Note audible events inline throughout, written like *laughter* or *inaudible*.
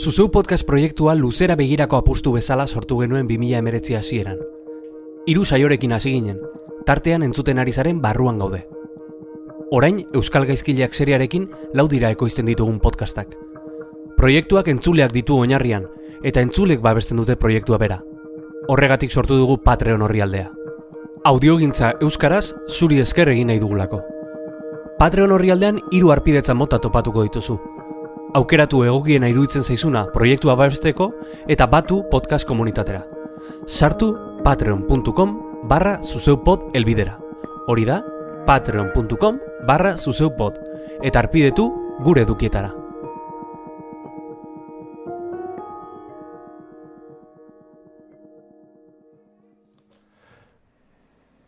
Zuzeu podcast proiektua luzera begirako apustu bezala sortu genuen 2000 emeretzi hasieran. Hiru saiorekin hasi ginen, tartean entzuten ari zaren barruan gaude. Orain, Euskal Gaizkileak seriarekin lau dira ekoizten ditugun podcastak. Proiektuak entzuleak ditu oinarrian, eta entzulek babesten dute proiektua bera. Horregatik sortu dugu Patreon horri aldea. Audiogintza Euskaraz zuri esker egin nahi dugulako. Patreon horri aldean hiru arpidetza mota topatuko dituzu. Aukeratu egokiena iruditzen zaizuna proiektua babesteko eta batu podcast komunitatera. Sartu patreon.com barra zuzeupod elbidera. Hori da, patreon.com barra zuzeupod. Eta arpidetu gure dukietara.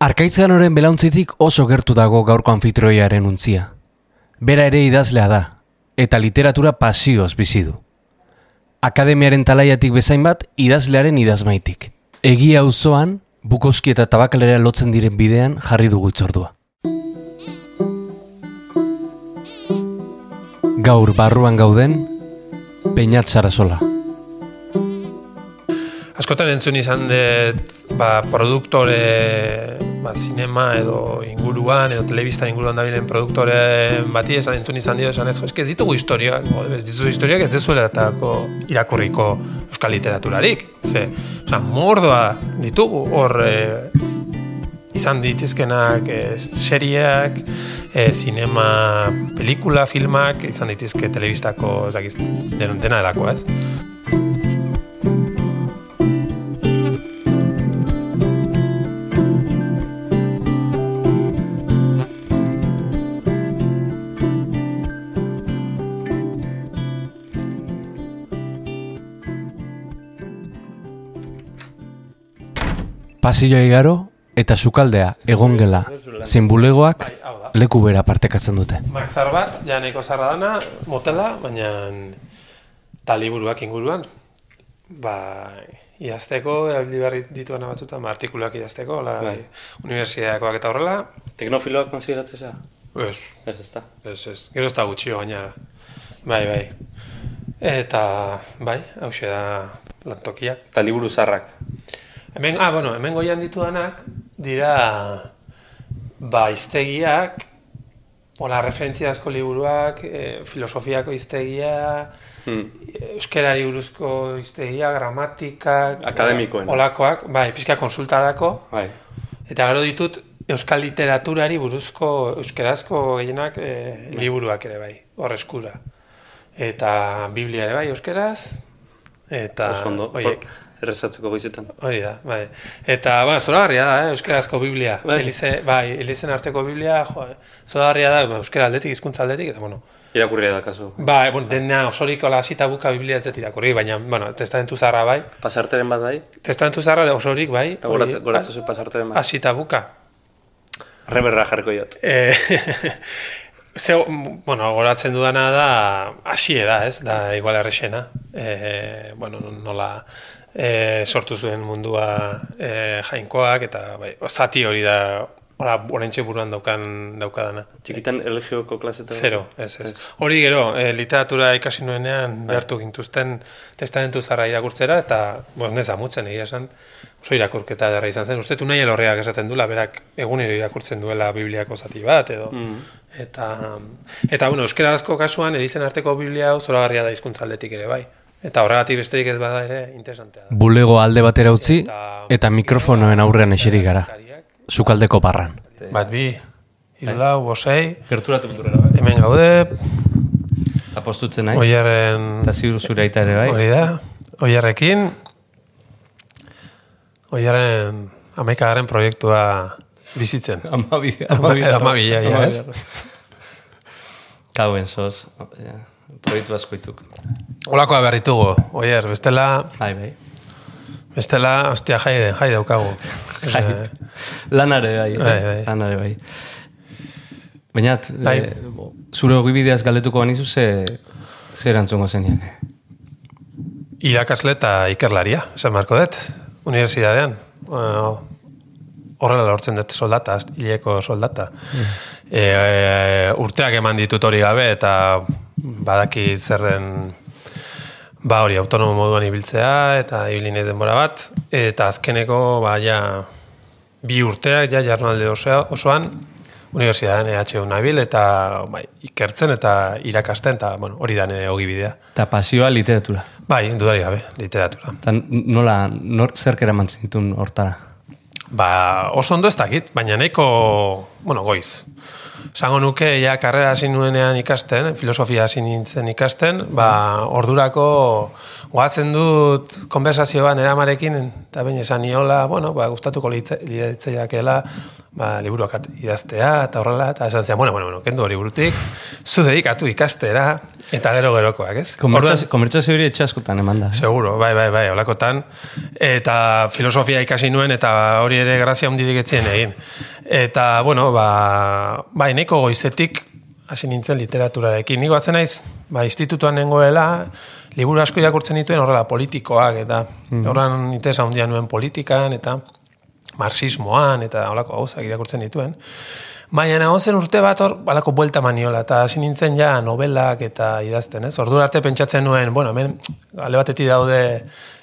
Arkaitzean oren belauntzitik oso gertu dago gaurko anfitroiaren untzia. Bera ere idazlea da, eta literatura pasioz bizi du. Akademiaren talaiatik bezain bat idazlearen idazmaitik. Egia auzoan bukoski eta tabakalera lotzen diren bidean jarri dugu itzordua. Gaur barruan gauden, peinat sola. Askotan entzun izan dut ba, produktore ba, sinema edo inguruan edo telebista inguruan dabilen produktore bati esan entzun izan dio esan ez, ez ditugu historiak, ez ditugu historiak ez dezuela irakurriko euskal literaturarik. Ze, oza, mordoa ditugu hor e, izan ditizkenak e, serieak, e, sinema, pelikula, filmak, izan ditizke telebistako ez dakiz, dena delako, ez? Pasilloa igaro eta sukaldea egon gela zein bulegoak leku bera partekatzen dute. Maxar bat, ja neko zarra dana, motela, baina taliburuak inguruan. Ba, iazteko, erabili behar dituena batzuta, ma artikuluak iazteko, la, bai. universidadeakoak eta horrela. Teknofiloak konsideratzea? Ez. Ez, ez da. Ez, ez. Gero ez da gutxi baina. Bai, bai. Eta, bai, hau da lantokia. Taliburu zarrak. Hemen, ah, bueno, hemen goian ditudanak dira ba, iztegiak, Ola, referentzia asko liburuak, e, filosofiako iztegia, hmm. euskerari buruzko iztegia, gramatikak, akademikoen. Olakoak, bai, pizka konsultarako. Bai. Eta gero ditut euskal literaturari buruzko euskerazko gehienak e, liburuak ere bai, hor eskura. Eta biblia ere bai euskeraz. Eta oiek errezatzeko goizetan. Hori da, bai. Eta, ba, zoragarria da, eh, euskarazko biblia. Bai. Elize, bai, elizen arteko biblia, jo, zoragarria da, ba, euskara aldetik, hizkuntza aldetik, eta, bueno. Irakurria da, kasu. Ba, bueno, dena osorik ola asita buka biblia ez dut irakurri, baina, bueno, testamentu zarra, bai. Pasarteren bat, bai? Testamentu zarra osorik, bai. Eta goratzen zu pasarteren bat. Asita buka. Reberra jarriko jot. Eh, *laughs* Ze, bueno, goratzen dudana da, hasiera, ez, da igual errexena. Eh, bueno, nola, e, sortu zuen mundua e, jainkoak eta bai, zati hori da Hola, orentxe buruan daukan daukadana. Txikitan elegioko klasetan? Zero, ez, ez. Hori gero, e, literatura ikasi nuenean bai. behartu gintuzten testamentu zarra irakurtzera, eta, bon, ez amutzen, egia esan, oso irakurketa derra izan zen. Uste, tunai elorreak esaten duela, berak egunero irakurtzen duela bibliako zati bat, edo. Mm. Eta, eta, bueno, euskera kasuan, edizen arteko biblia zoragarria da izkuntzaldetik ere, bai. Eta horregatik besterik ez bada ere interesantea. Bulego alde batera utzi eta mikrofonoen aurrean eseri gara. Zukaldeko barran. Bat bi, hiru bosei. Gerturatu pinturera, bai. Hemen gaude. Eta postutzen naiz. Oierren... Eta ziur zure aita ere, bai. Hori da. Oierrekin. Oierren amaikagaren proiektua bizitzen. Amabi. Amabi, amabi, ja, ja, ez? Kauen, soz. Proiektu askoituk. Olakoa behar ditugu, oier, bestela... Bai, bai. Bestela, ostia, jai, jai daukagu. *laughs* Jai. Lanare, bai. Bai, bai. Lanare, bai. Baina, bai. e, zure hori bideaz galetuko banizu, ze, ze erantzungo zeniak? Irakasle eta ikerlaria, zen marko dut, universidadean. Uh, horrela lortzen dut soldata, hileko soldata. Mm. E, urteak eman ditut hori gabe, eta badaki zerren Ba hori, autonomo moduan ibiltzea, eta ibilinez denbora bat, eta azkeneko, ba, ja, bi urteak, ja, jarnualde osoan, Universidadean EHU nabil, eta bai, ikertzen eta irakasten, eta bueno, hori da nire hogi bidea. Eta pasioa literatura. Bai, dudari gabe, literatura. Eta nola, nor, zer kera mantzintun hortara? Ba, oso ondo ez dakit, baina nahiko, bueno, goiz. Sango nuke, ja, karrera hasi nuenean ikasten, filosofia hasi nintzen ikasten, ba, ordurako goatzen dut konversazio ban eramarekin, eta bain esan niola, bueno, ba, gustatuko litzeiakela, ba, liburuak idaztea, eta horrela, eta esan zian, bueno, bueno, bueno, kendu hori burutik, zu dedikatu ikastera, eta gero gerokoak, ez? Konbertsazio hori etxaskotan eman da. Eh? Seguro, bai, bai, bai, holakotan, eta filosofia ikasi nuen, eta hori ere grazia hundirik etzien egin. Eta, bueno, ba, ba ineko goizetik, hasi nintzen literaturarekin. Niko atzen naiz, ba, institutuan nengoela, liburu asko irakurtzen dituen horrela politikoak, eta mm horran interesa handia nuen politikan, eta marxismoan, eta holako gauzak irakurtzen dituen. Baina nago zen urte bat hor, balako buelta maniola, eta hasi nintzen ja novelak eta idazten, ez? Ordu arte pentsatzen nuen, bueno, hemen alde batetik daude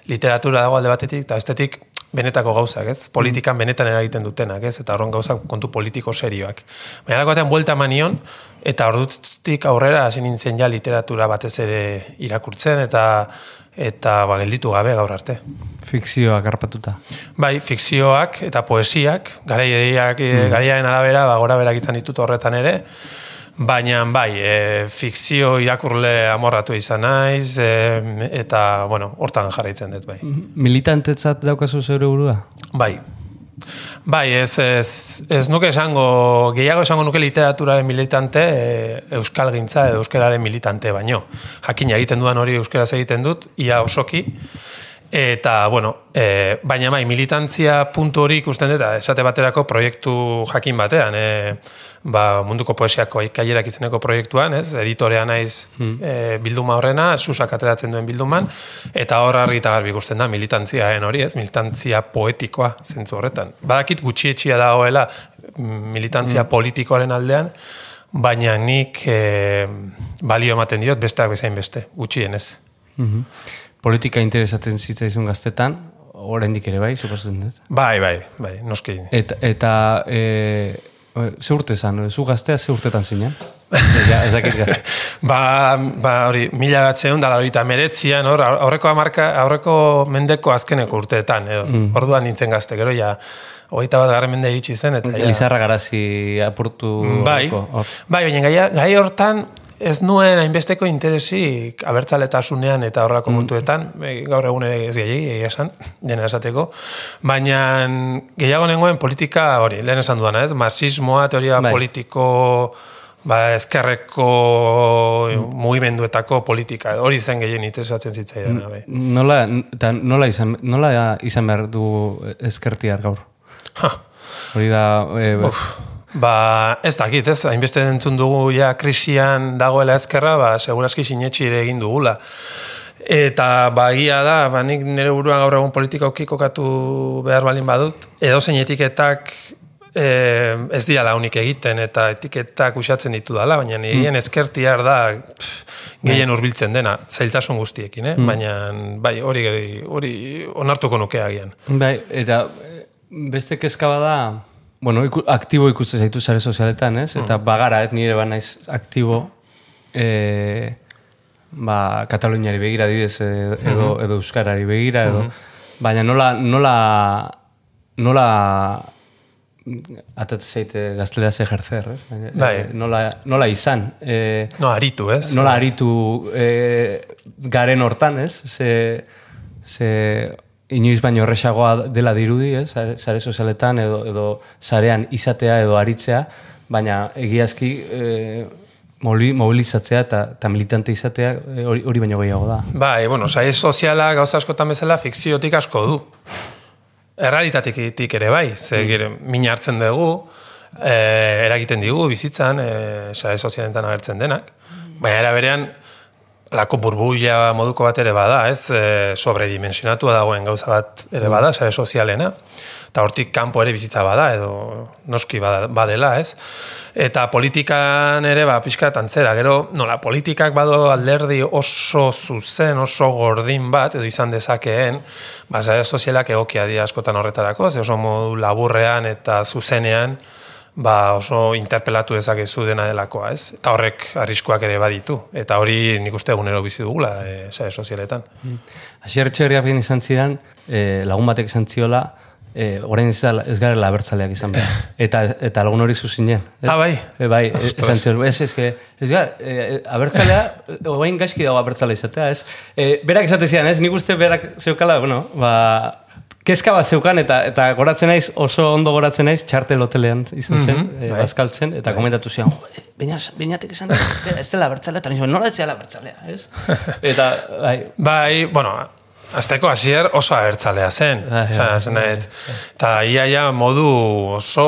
literatura dago alde batetik, eta estetik benetako gauzak, ez? Politikan benetan eragiten dutenak, ez? Eta horren gauzak kontu politiko serioak. Baina alako batean buelta manion, eta ordutik aurrera hasi nintzen ja literatura batez ere irakurtzen, eta eta ba, gelditu gabe gaur arte. Fikzioak harpatuta. Bai, fikzioak eta poesiak, garaiak, mm. garaiaren arabera, ba, gora berak izan ditut horretan ere, Baina, bai, e, fikzio irakurle amorratu izan naiz, e, eta, bueno, hortan jarraitzen dut, bai. Militantetzat daukazu zeure burua? Bai. Bai, ez, ez, ez nuke esango, gehiago esango nuke literaturaren militante, e, euskal gintza edo euskararen militante baino. Jakina egiten dudan hori euskaraz egiten dut, ia osoki, Eta, bueno, e, baina bai, militantzia puntu hori ikusten dut, esate baterako proiektu jakin batean, e, ba, munduko poesiako ikaierak izeneko proiektuan, ez, editorea naiz hmm. e, bilduma horrena, susak ateratzen duen bilduman, eta hor argi eta garbi ikusten da militantziaen hori, ez, militantzia poetikoa zentzu horretan. Badakit gutxietxia dagoela militantzia hmm. politikoaren aldean, baina nik e, balio ematen diot besteak bezain beste, gutxien ez. Mm politika interesatzen zitzaizun gaztetan, oraindik ere bai, suposatzen dut. Bai, bai, bai, noski. Eta, eta e, ze urte zan, zu gaztea ze urtetan zinen? *laughs* ja, ba, ba, hori, mila bat zehun, dala hori, meretzian, hor, aurreko amarka, aurreko mendeko azkeneko urteetan, edo, mm. orduan nintzen gazte, gero, ja, Oita bat garren mende iritsi zen. Eta, ja. Lizarra garazi apurtu. Bai, bai, baina gai hortan, ez nuen hainbesteko interesik abertzaletasunean eta horrako muntuetan, mm. gaur egun ere ez gehiagi, esan, *laughs* dena esateko, baina gehiago nengoen politika hori, lehen esan duana, ez? Marxismoa, teoria bai. politiko, ba, ezkerreko mm. mugimenduetako politika, hori zen gehien interesatzen zitzaidan. Bai. Nola, nola, izan, nola izan behar du ezkertiar gaur? Hori da... E, Ba, ez dakit, ez, hainbeste entzun dugu ja krisian dagoela ezkerra, ba, seguraski sinetxi ere egin dugula. Eta ba, da, ba, nik nire buruan gaur egun politika kokatu behar balin badut, edo zein etiketak e, ez dira launik egiten, eta etiketak usatzen ditu dala, baina nire mm. ezkertiar da gehien hurbiltzen dena, zailtasun guztiekin, eh? Mm. baina bai, hori hori onartuko nukeagian. Bai, eta beste kezka bada, bueno, iku, aktibo ikuste zaitu sare sozialetan, ez? Eta mm. bagara, ez nire banaiz aktibo e, ba, Kataluniari begira didez edo, mm-hmm. edo Euskarari begira edo mm-hmm. baina nola nola nola atat zeite gaztelera ze ejercer, ez? Bai. Nola, nola izan. E, no, aritu, ez? Nola aritu e, garen hortan, ez? Ze, ze inoiz baino horrexagoa dela dirudi, eh? sare sozialetan edo, edo sarean izatea edo aritzea, baina egiazki e, mobilizatzea eta, eta militante izatea eh, hori, hori baino gehiago da. Bai, bueno, sare soziala gauza askotan bezala fikziotik asko du. Errealitatik ere bai, ze mm. mina hartzen dugu, e, eragiten digu bizitzan, e, sare sozialetan agertzen denak, baina era berean, lako burbuila moduko bat ere bada, ez? E, sobredimensionatua dagoen gauza bat ere bada, sare sozialena. Eta hortik kanpo ere bizitza bada, edo noski bada, badela, ez? Eta politikan ere, ba, pixka antzera, gero, nola, politikak bado alderdi oso zuzen, oso gordin bat, edo izan dezakeen, ba, sare sozialak egokia dira askotan horretarako, ze oso modu laburrean eta zuzenean, ba oso interpelatu dezakezu dena delakoa, ez? Eta horrek arriskuak ere baditu. Eta hori nik uste egunero bizi dugula, e, sare sozialetan. Asier txerriak izan zidan, e, lagun batek izan ziola, e, orain ez, ez garela abertzaleak izan behar. *laughs* Eta, eta lagun hori zuzinen. Ah, bai? E, bai, esan zion, ez, ez, ez, ez gar, e, abertzalea, orain gaizki dago abertzalea izatea, ez? E, berak esate zian, ez? Nik uste berak zeukala, bueno, ba, kezka bat zeukan eta eta goratzen naiz oso ondo goratzen naiz txartel hotelean izan zen, mm -hmm, bazkaltzen eta bai. komentatu zian, beinatek esan, *laughs* ez dela bertzalea, eta nola ez dela bertzalea, ez? *laughs* eta, bai. Bai, bueno, Azteko hasier oso abertzalea zen. Ah, ja, zen bai, eta iaia modu oso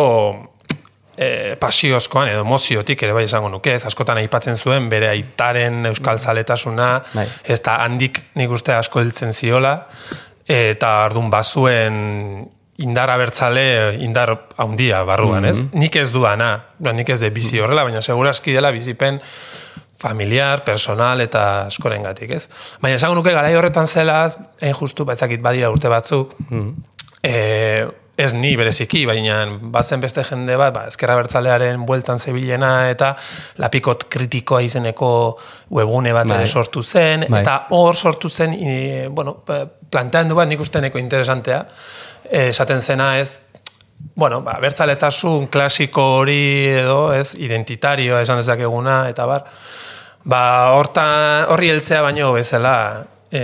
e, pasiozkoan edo emoziotik ere bai esango nuke, ez askotan aipatzen zuen bere aitaren euskal zaletasuna, bai. ez da handik nik uste asko hiltzen ziola, eta ardun bazuen indar abertzale indar haundia barruan, ez? Mhm. Nik ez duana, nik ez de bizi mhm. horrela, baina seguraski dela bizipen familiar, personal eta askoren gatik, ez? Baina esango nuke garai horretan zela, egin justu, batzakit badira urte batzuk, mm ez ni bereziki, baina bazen beste jende bat, ba, ezkerra bertzalearen bueltan zebilena eta lapikot kritikoa izeneko webune bat bai. sortu zen, bai. eta hor sortu zen, i, bueno, plantean du bat nik usteneko interesantea, esaten zena ez, bueno, ba, bertzaletasun klasiko hori edo, ez, identitarioa esan dezakeguna, eta bar, ba, hortan, horri heltzea baino bezala, e,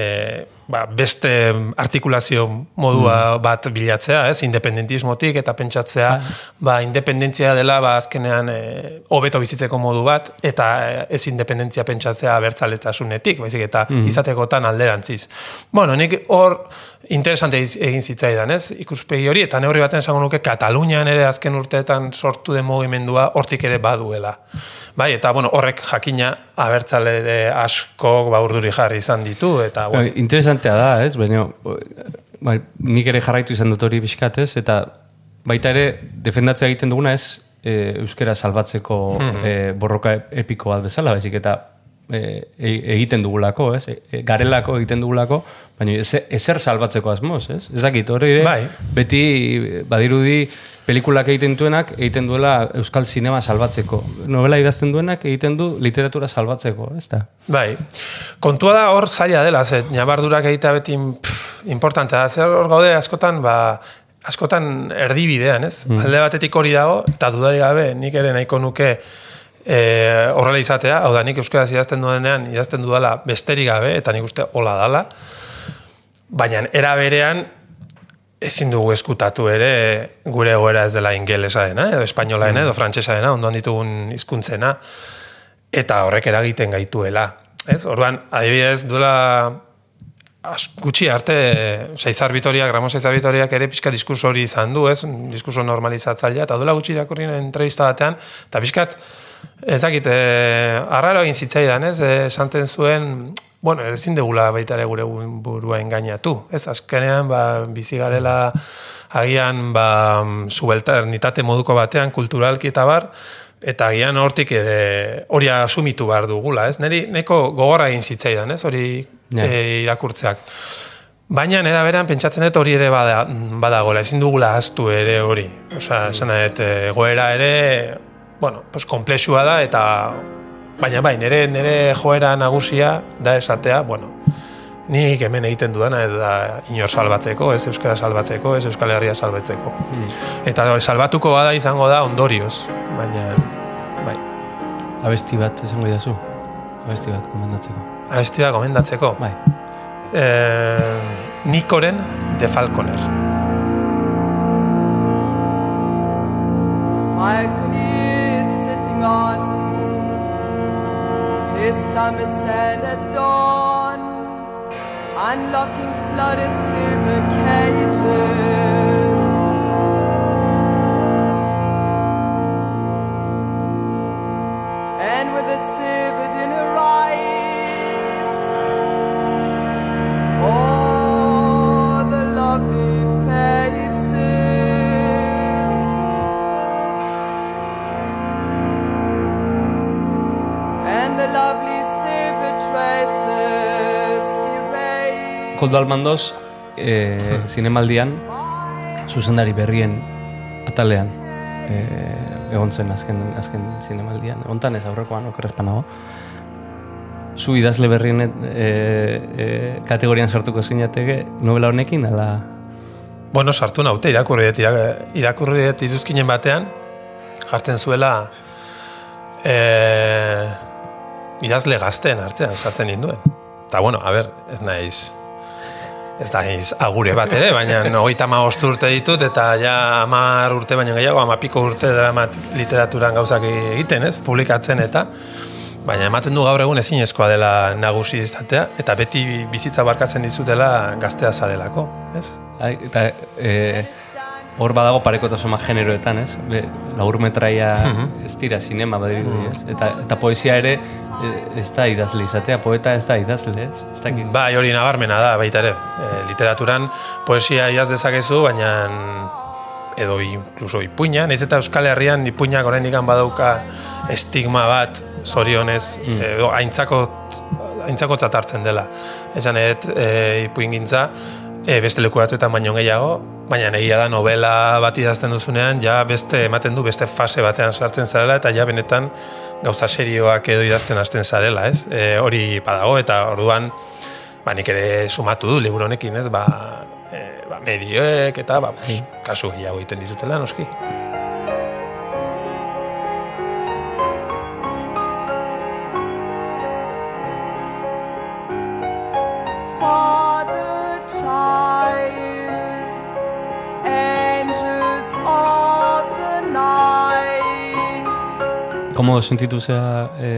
ba, beste artikulazio modua mm. bat bilatzea, ez, independentismotik eta pentsatzea, ah. ba, independentzia dela, ba, azkenean, e, hobeto bizitzeko modu bat, eta e, ez independentzia pentsatzea bertzaletasunetik, baizik, eta mm. izatekotan alderantziz. Bueno, nik hor, interesante egin zitzaidan, ez, ikuspegi hori, eta neurri baten esango nuke, Katalunian ere azken urteetan sortu den mugimendua hortik ere baduela. Bai, eta bueno, horrek jakina abertzale de asko ba urduri jarri izan ditu eta bueno. Bai, interesantea da, ez? Baina bai, nik ere jarraitu izan dut hori bizkatez eta baita ere defendatzea egiten duguna ez e, euskera salbatzeko mhm. e, borroka epiko bat bezala, baizik eta e, e, egiten dugulako, ez? E, garelako egiten dugulako, baina ezer salbatzeko asmoz, ez? Ez dakit, hori ere, bai. beti badirudi pelikulak egiten duenak egiten duela euskal sinema salbatzeko. Novela idazten duenak egiten du literatura salbatzeko, ez da? Bai. Kontua da hor zaila dela, ze nabardurak egitea beti importantea da. Zer hor gaude askotan, ba, askotan erdibidean, ez? Mm. Alde batetik hori dago, eta dudari gabe, nik ere nahiko nuke e, horrela izatea, hau da, nik euskaraz idazten duenean, idazten dudala besterik gabe, eta nik uste hola dala. Baina, era berean, ezin dugu eskutatu ere gure egoera ez dela ingelesaena, edo espainolaena, edo mm. frantsesaena, ondoan ditugun hizkuntzena eta horrek eragiten gaituela. Ez? Orduan, adibidez, duela gutxi arte, Seizar Vitoria, Gramo Seizar Vitoria, ere pixka diskurso hori izan du, ez? Diskurso normalizatzailea, eta duela gutxi irakurri entrevista batean, eta pixkat, ez dakit, eh, arraro egin zitzaidan, ez? Eh, esanten zuen, bueno, ezin degula baita ere gure burua engainatu. Ez, azkenean, ba, bizi garela agian, ba, subalternitate moduko batean, kulturalki eta bar, eta agian hortik ere hori asumitu behar dugula, ez? Neri, neko gogorra egin zitzaidan, ez? Hori e, irakurtzeak. Baina nera beran pentsatzen dut hori ere bada, badagoela, ezin dugula aztu ere hori. Osa, esan dut, goera ere, bueno, pues, komplexua da, eta Baina bai, nire, nire joera nagusia da esatea, bueno, nik hemen egiten dudana ez da inor salbatzeko, ez euskara salbatzeko, ez euskal herria salbatzeko. Hmm. Eta salbatuko bada izango da ondorioz, baina bai. Abesti bat izango idazu? Abesti bat komendatzeko? Abesti bat komendatzeko? Bai. Eh, Nikoren de Falconer. Falcon summer set at dawn, unlocking flooded silver cages. And with a Koldo Almandoz, e, *laughs* zinemaldian, zuzendari berrien atalean, e, egon zen azken, azken zinemaldian. Egontan ez aurrekoan, okerrezpanago. Zu idazle berrien e, e, kategorian sartuko zinateke novela honekin, ala... Bueno, sartu naute, irakurri dut, ira- irakurri dut izuzkinen batean, jartzen zuela e, idazle gazteen artean sartzen ninduen. Eta bueno, a ber, ez naiz, ez naiz agure bat ere, baina hogeita ama urte ditut, eta ja amar urte baino gehiago, ama piko urte daramat literaturan gauzak egiten, ez, publikatzen eta, baina ematen du gaur egun ezinezkoa dela nagusi izatea, eta beti bizitza barkatzen dizutela gaztea zarelako, ez? Eta e, hor badago parekotasuma generoetan, ez? Be, laur metraia ez dira sinema badirudi, ez? Eta, eta poesia ere ez da idazle izatea, poeta ez da idazle, ez? Ez dakit. Bai, hori nabarmena da, baita ere. E, literaturan poesia idaz dezakezu, baina edo inkluso ipuina, naiz eta Euskal Herrian ipuinak oraindik badauka estigma bat zorionez, edo aintzako aintzako hartzen dela. Esan et, e, ipuingintza, e, beste leku batzuetan baino gehiago, baina egia da novela bat idazten duzunean, ja beste ematen du beste fase batean sartzen zarela, eta ja benetan gauza serioak edo idazten hasten zarela, ez? E, hori badago, eta orduan, ba, nik ere sumatu du liburu honekin, ez? Ba, e, ba, medioek eta ba, pues, kasu gehiago egiten dizutela, noski. Komo sentitu zea e,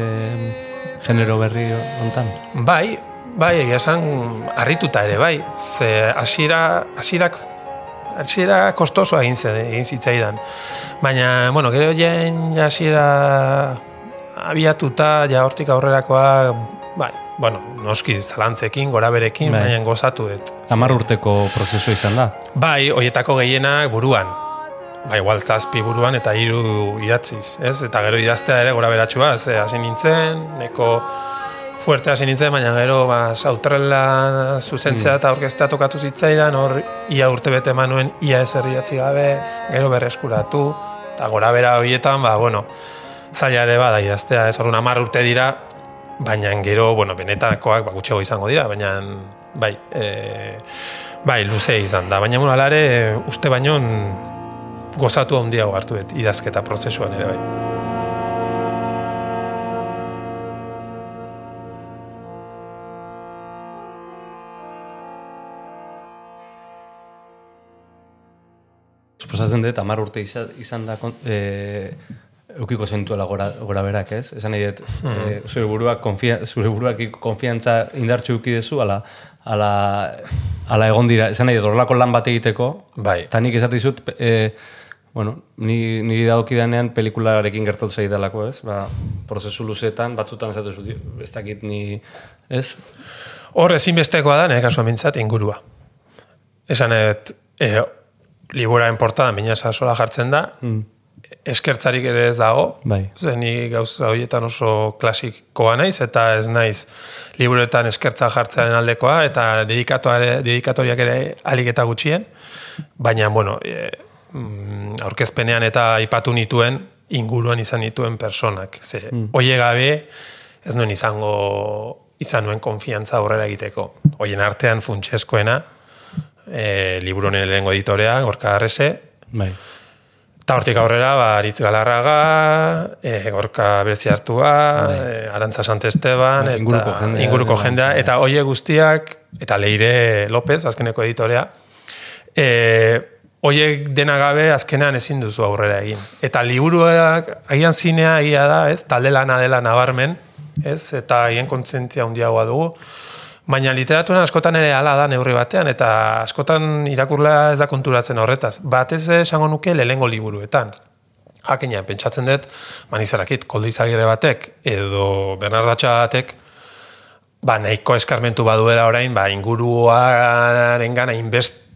genero berri hontan? Bai, bai, egia esan harrituta ere, bai. Ze hasiera hasierak hasiera kostoso egin zen, egin zitzaidan. Baina, bueno, gero jen hasiera abiatuta, ja hortik aurrerakoa, bai, bueno, noski zalantzekin, gora berekin, Bai. baina gozatu dut. Tamar urteko prozesua izan da. Bai, hoietako gehienak buruan. Bai, igual zazpi buruan eta hiru idatziz, ez? Eta gero idaztea ere gora beratxua, ze hasi nintzen, neko fuerte hasi nintzen, baina gero ba, sautrela zuzentzea eta orkestea tokatu zitzaidan, hor ia urte bete manuen, ia ezer idatzi gabe, gero berreskuratu, eta gora bera horietan, ba, bueno, zaila ere bada idaztea, ez? Orduan hamar urte dira, baina gero, bueno, benetakoak ba, gutxego izango dira, baina bai, e, bai, luze izan da, baina bueno, ala ere, uste baino gozatu handiago hartu dut idazketa prozesuan ere bai. Suposatzen dut, amar urte izan, da e, eukiko zentuela gora, gora berak, ez? Esan nahi dut, e, zure buruak, konfia, zure buruak konfiantza indartxu euki dezu, ala, ala, ala egon dira, esan nahi dut, horrelako lan bat egiteko, Bai. eta nik esate dizut, e, bueno, ni, niri dagokidanean pelikularekin gertatu zaidalako, ez? Ba, prozesu luzetan, batzutan esate zut, ez dakit ni, ez? Hor ezinbestekoa da, nire kasuan mintzat, ingurua. Esan et, e, liburaren portadan binasa sola jartzen da, eskertzarik ere ez dago, Bai. Ze ni gauza horietan oso klasikoa naiz, eta ez naiz liburuetan eskertza jartzearen aldekoa, eta dedikatoriak ere alik eta gutxien, baina, bueno, e, mm, aurkezpenean eta aipatu nituen inguruan izan nituen personak. Ze, oie gabe, ez nuen izango izan nuen konfiantza aurrera egiteko. Hoien artean funtsezkoena, e, liburu honen lehengo editorea, Gorka Arrese, Bai. Eta hortik aurrera, ba, Aritz Galarraga, e, Gorka Bertzi Artua, e, Arantza Santesteban, Bai, eta inguruko jendea, inguruko bai, jendea, bai. eta hoie guztiak, eta Leire López, azkeneko editorea, e, hoiek dena gabe azkenean ezin duzu aurrera egin. Eta liburuak, agian zinea egia da, ez, talde lana dela nabarmen, ez, eta haien kontzentzia handiagoa dugu, Baina literaturan askotan ere hala da neurri batean, eta askotan irakurla ez da konturatzen horretaz. Batez esango nuke lehengo liburuetan. Jakina, pentsatzen dut, manizarakit, koldo izagirre batek, edo Bernardatxa batek, ba, nahiko eskarmentu baduela orain, ba, inguruaren gana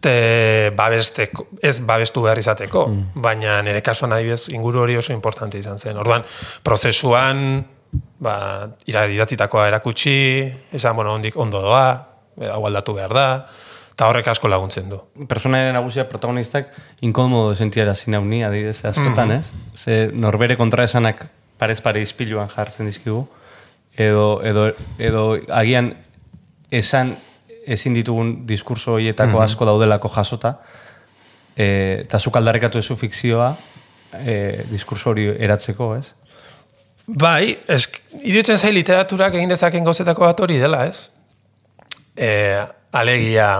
inbeste babesteko, ez babestu behar izateko, baina nire kasuan adibidez inguru hori oso importante izan zen. Orduan, prozesuan, ba, ira- idatzitakoa erakutsi, esan, bueno, ondik ondo doa, e, hau aldatu behar da, eta horrek asko laguntzen du. Personaren nagusia protagonistak inkomodo sentiara zinauni, adidez, askotan, ez? Ze norbere kontraesanak parez pare izpiluan jartzen dizkigu, edo, edo, edo agian esan ezin ditugun diskurso horietako asko daudelako jasota, e, eta zuk aldarrekatu ezu fikzioa, e, diskurso hori eratzeko, ez? Bai, ez, iruditzen zai literaturak egin dezaken gozetako bat hori dela, ez? E, alegia,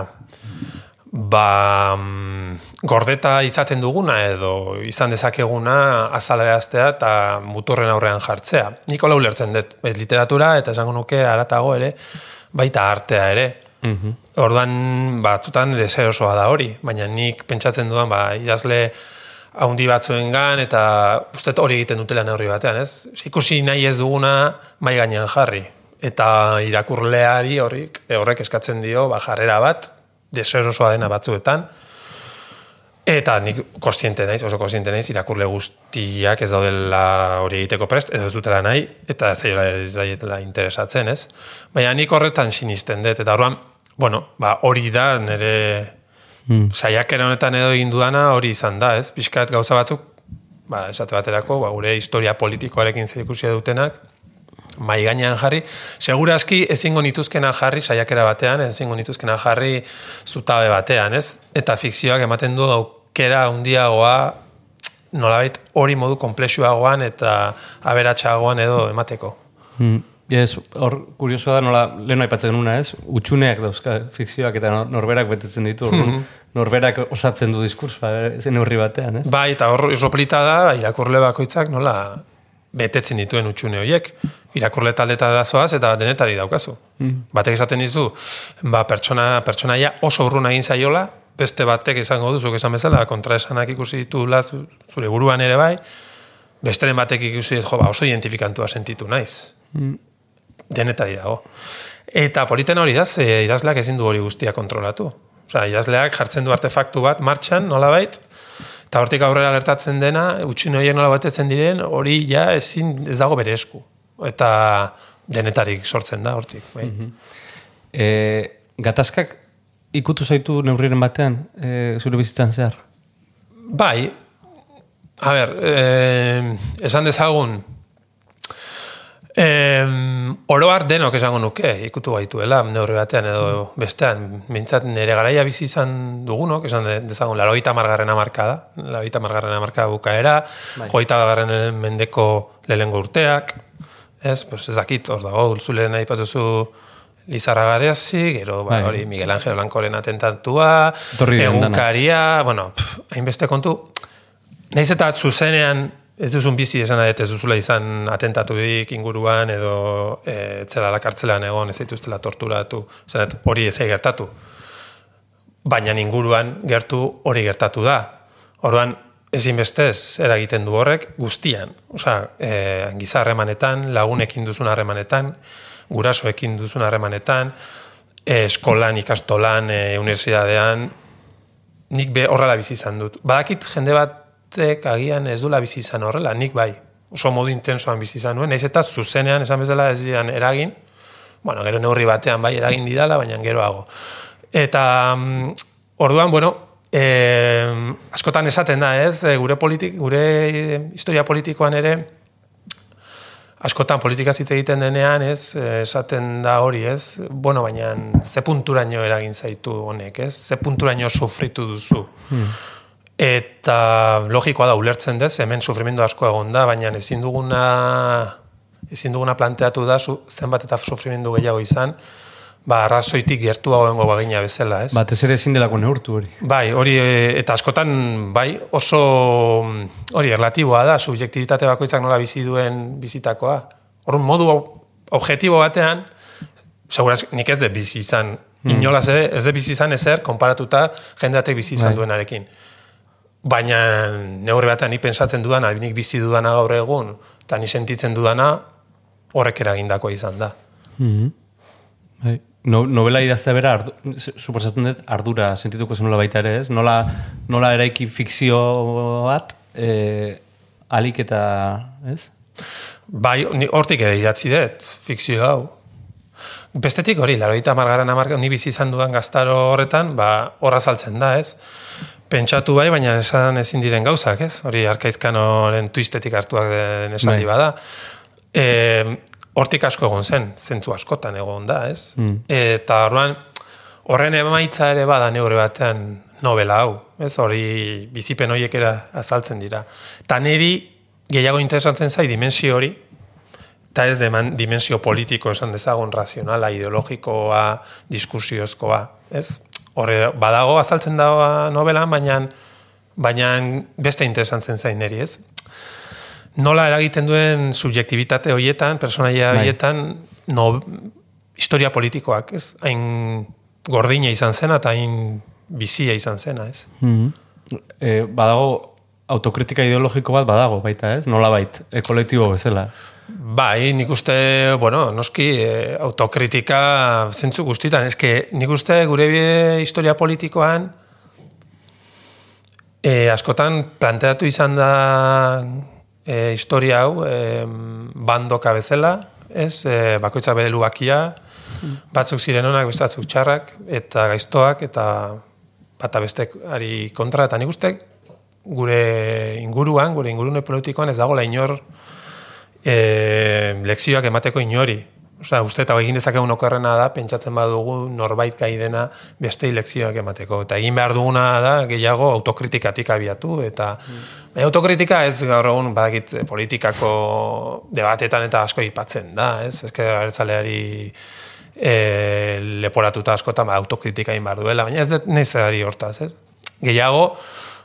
ba, mm, gordeta izaten duguna edo izan dezakeguna azaleaztea eta muturren aurrean jartzea. Nikola ulertzen dut, literatura eta esango nuke aratago ere, baita artea ere. Orduan batzutan deseosoa da hori, baina nik pentsatzen dudan ba, idazle haundi batzuengan eta uste hori egiten dutela neurri batean, ez? Ikusi nahi ez duguna mai gainean jarri. Eta irakurleari horrik, horrek eskatzen dio ba, jarrera bat, deserosoa dena batzuetan, Eta nik kostiente naiz, oso kostiente naiz, irakurle guztiak ez daudela hori egiteko prest, ez dutela nahi, eta ez daitela interesatzen, ez? Baina nik horretan sinisten dut, eta horrean, bueno, ba, hori da nire Mm. saiakera honetan edo egin dudana hori izan da, ez? Piskat gauza batzuk, ba, esate baterako, ba, gure historia politikoarekin zer ikusia dutenak, mai gainean jarri, segurazki ezingo nituzkena jarri saiakera batean, ezingo nituzkena jarri zutabe batean, ez? Eta fikzioak ematen du aukera handiagoa nolabait hori modu komplexuagoan eta aberatsagoan edo emateko. Mm. Ez, hor, kuriosoa da nola, lehen aipatzen genuna, ez? Utsuneak dauzka fikzioak eta nor- norberak betetzen ditu, orduan, norberak osatzen du diskursoa, eh, zen neurri batean, ez? Bai, eta hor isoplita da, irakurle bakoitzak nola betetzen dituen utxune horiek. Irakurle taldetara zoaz eta denetari daukazu. Batek esaten dizu, ba, pertsona, pertsonaia oso urrun egin zaiola, beste batek izango du, zuk esan bezala, kontraesanak ikusi ditula zu- zure buruan ere bai, besteren batek ikusi dit, jo, ba, oso identifikantua sentitu naiz. Denetari dago. Eta politen hori da, ze idazleak ezin du hori guztia kontrolatu. Osea, idazleak jartzen du artefaktu bat martxan, nolabait, eta hortik aurrera gertatzen dena, utxin horiek nola batetzen diren, hori ja ezin ez dago bere esku. Eta denetarik sortzen da hortik. Bai. E, gatazkak ikutu zaitu neurriren batean, e, zure bizitzan zehar? Bai, a ber, eh, esan dezagun, eh, oroar denok esango nuke, ikutu gaituela, neurri batean edo bestean, mintzat nire garaia bizi izan dugunok, esan de- dezagun, laroita margarren amarka da, laroita margarren amarka bukaera, Bai. joita garren mendeko lehengo urteak, ez, pues ez dakit, hor dago, zule nahi patuzu Lizarra Gareazi, gero ba, Bai. hori Miguel Ángel Blancoren atentatua, diren dana. egunkaria, bueno, pff, hainbeste kontu, Naiz eta zuzenean ez duzun bizi esan dut ez duzula izan atentatudik inguruan edo e, etzela kartzelan egon ez dituztela torturatu, esan hori ez gertatu. Baina inguruan gertu hori gertatu da. Orduan ezinbestez eragiten du horrek guztian. Osea, e, giza harremanetan, lagunekin duzun harremanetan, gurasoekin duzun harremanetan, e, eskolan, ikastolan, e, unibertsitatean, nik be horrela bizi izan dut. Badakit jende batek agian ez dula bizi izan horrela, nik bai. Oso modu intensoan bizi izan nuen, naiz eta zuzenean esan bezala ez didan eragin, bueno, gero neurri batean bai eragin didala, baina geroago. Eta mm, orduan, bueno, eh, askotan esaten da, ez, eh, gure politik, gure eh, historia politikoan ere, askotan politika hitz egiten denean, ez, eh, esaten da hori, ez, bueno, baina ze punturaino eragin zaitu honek, ez, ze punturaino sufritu duzu. Eta logikoa da ulertzen dez, hemen sufrimendu asko egon da, baina ezin duguna ezin duguna planteatu da zu, zenbat eta sufrimendu gehiago izan, ba arrazoitik gertuagoengo bagina bezala, ez? Batez ere ezin delako neurtu hori. Bai, hori e, eta askotan bai oso mm, hori erlatiboa da, subjektibitate bakoitzak nola bizi duen bizitakoa. Orrun modu ob- objektibo batean seguraz nik ez de bizi izan inolaz ere ez de bizi izan ezer konparatuta jendeatek bizi izan Bai. duenarekin. Baina neurri batean ni pensatzen dudana, nik bizi dudana gaur egun, eta ni sentitzen dudana horrek eragindako izan da. Bai. No, novela idaztea bera, ardu, suposatzen dut, ardura sentituko zenula baita ere, ez? Nola, nola eraiki fikzio bat, e, alik eta, ez? Bai, ni hortik ere idatzi dut, fikzio hau. bestetik hori, laroita margaran amarka, ni bizi izan dudan gaztaro horretan, ba, horra saltzen da, ez? Pentsatu bai, baina esan ezin diren gauzak, ez? Hori arkaizkanoren twistetik hartuak den esan Bai. bada. E, hortik asko egon zen, zentzu askotan egon da, ez? Mm. Eta orduan, horren emaitza ere bada neure batean novela hau, ez? Hori bizipen horiek era azaltzen dira. Eta niri gehiago interesatzen zai dimensio hori, eta ez deman, dimensio politiko esan dezagun, razionala, ideologikoa, diskusiozkoa, ez? Horre, badago azaltzen da novela, baina baina beste interesantzen zain niri, ez? Nola eragiten duen subjektibitate horietan, personaia Bai. horietan, no, historia politikoak, ez? Hain gordina izan zena eta hain bizia izan zena, ez? E, badago autokritika ideologiko bat badago baita, ez? Nola bait, e, kolektibo bezala. Bai, nik uste, bueno, noski, eh, autokritika zentzu guztitan. Ez que nik uste gure historia politikoan eh, askotan planteatu izan da eh, historia hau eh, bandoka bezala, ez, eh, bakoitza bere lubakia, batzuk ziren onak, beste batzuk txarrak, eta gaiztoak, eta bata bestek ari kontra, eta nik uste gure inguruan, gure ingurune politikoan ez dagoela inor e, lekzioak emateko inori. Osea, uste eta egin dezakegun okerrena da, pentsatzen badugu norbait gai dena beste lekzioak emateko. Eta egin behar duguna da gehiago autokritikatik abiatu. Eta baina autokritika ez gaur egun badakit eh, politikako debatetan eta asko ipatzen da. Ez, ez abertzaleari e, leporatuta askotan ba, autokritika egin behar duela. Baina ez dut nezerari hortaz, ez? Gehiago,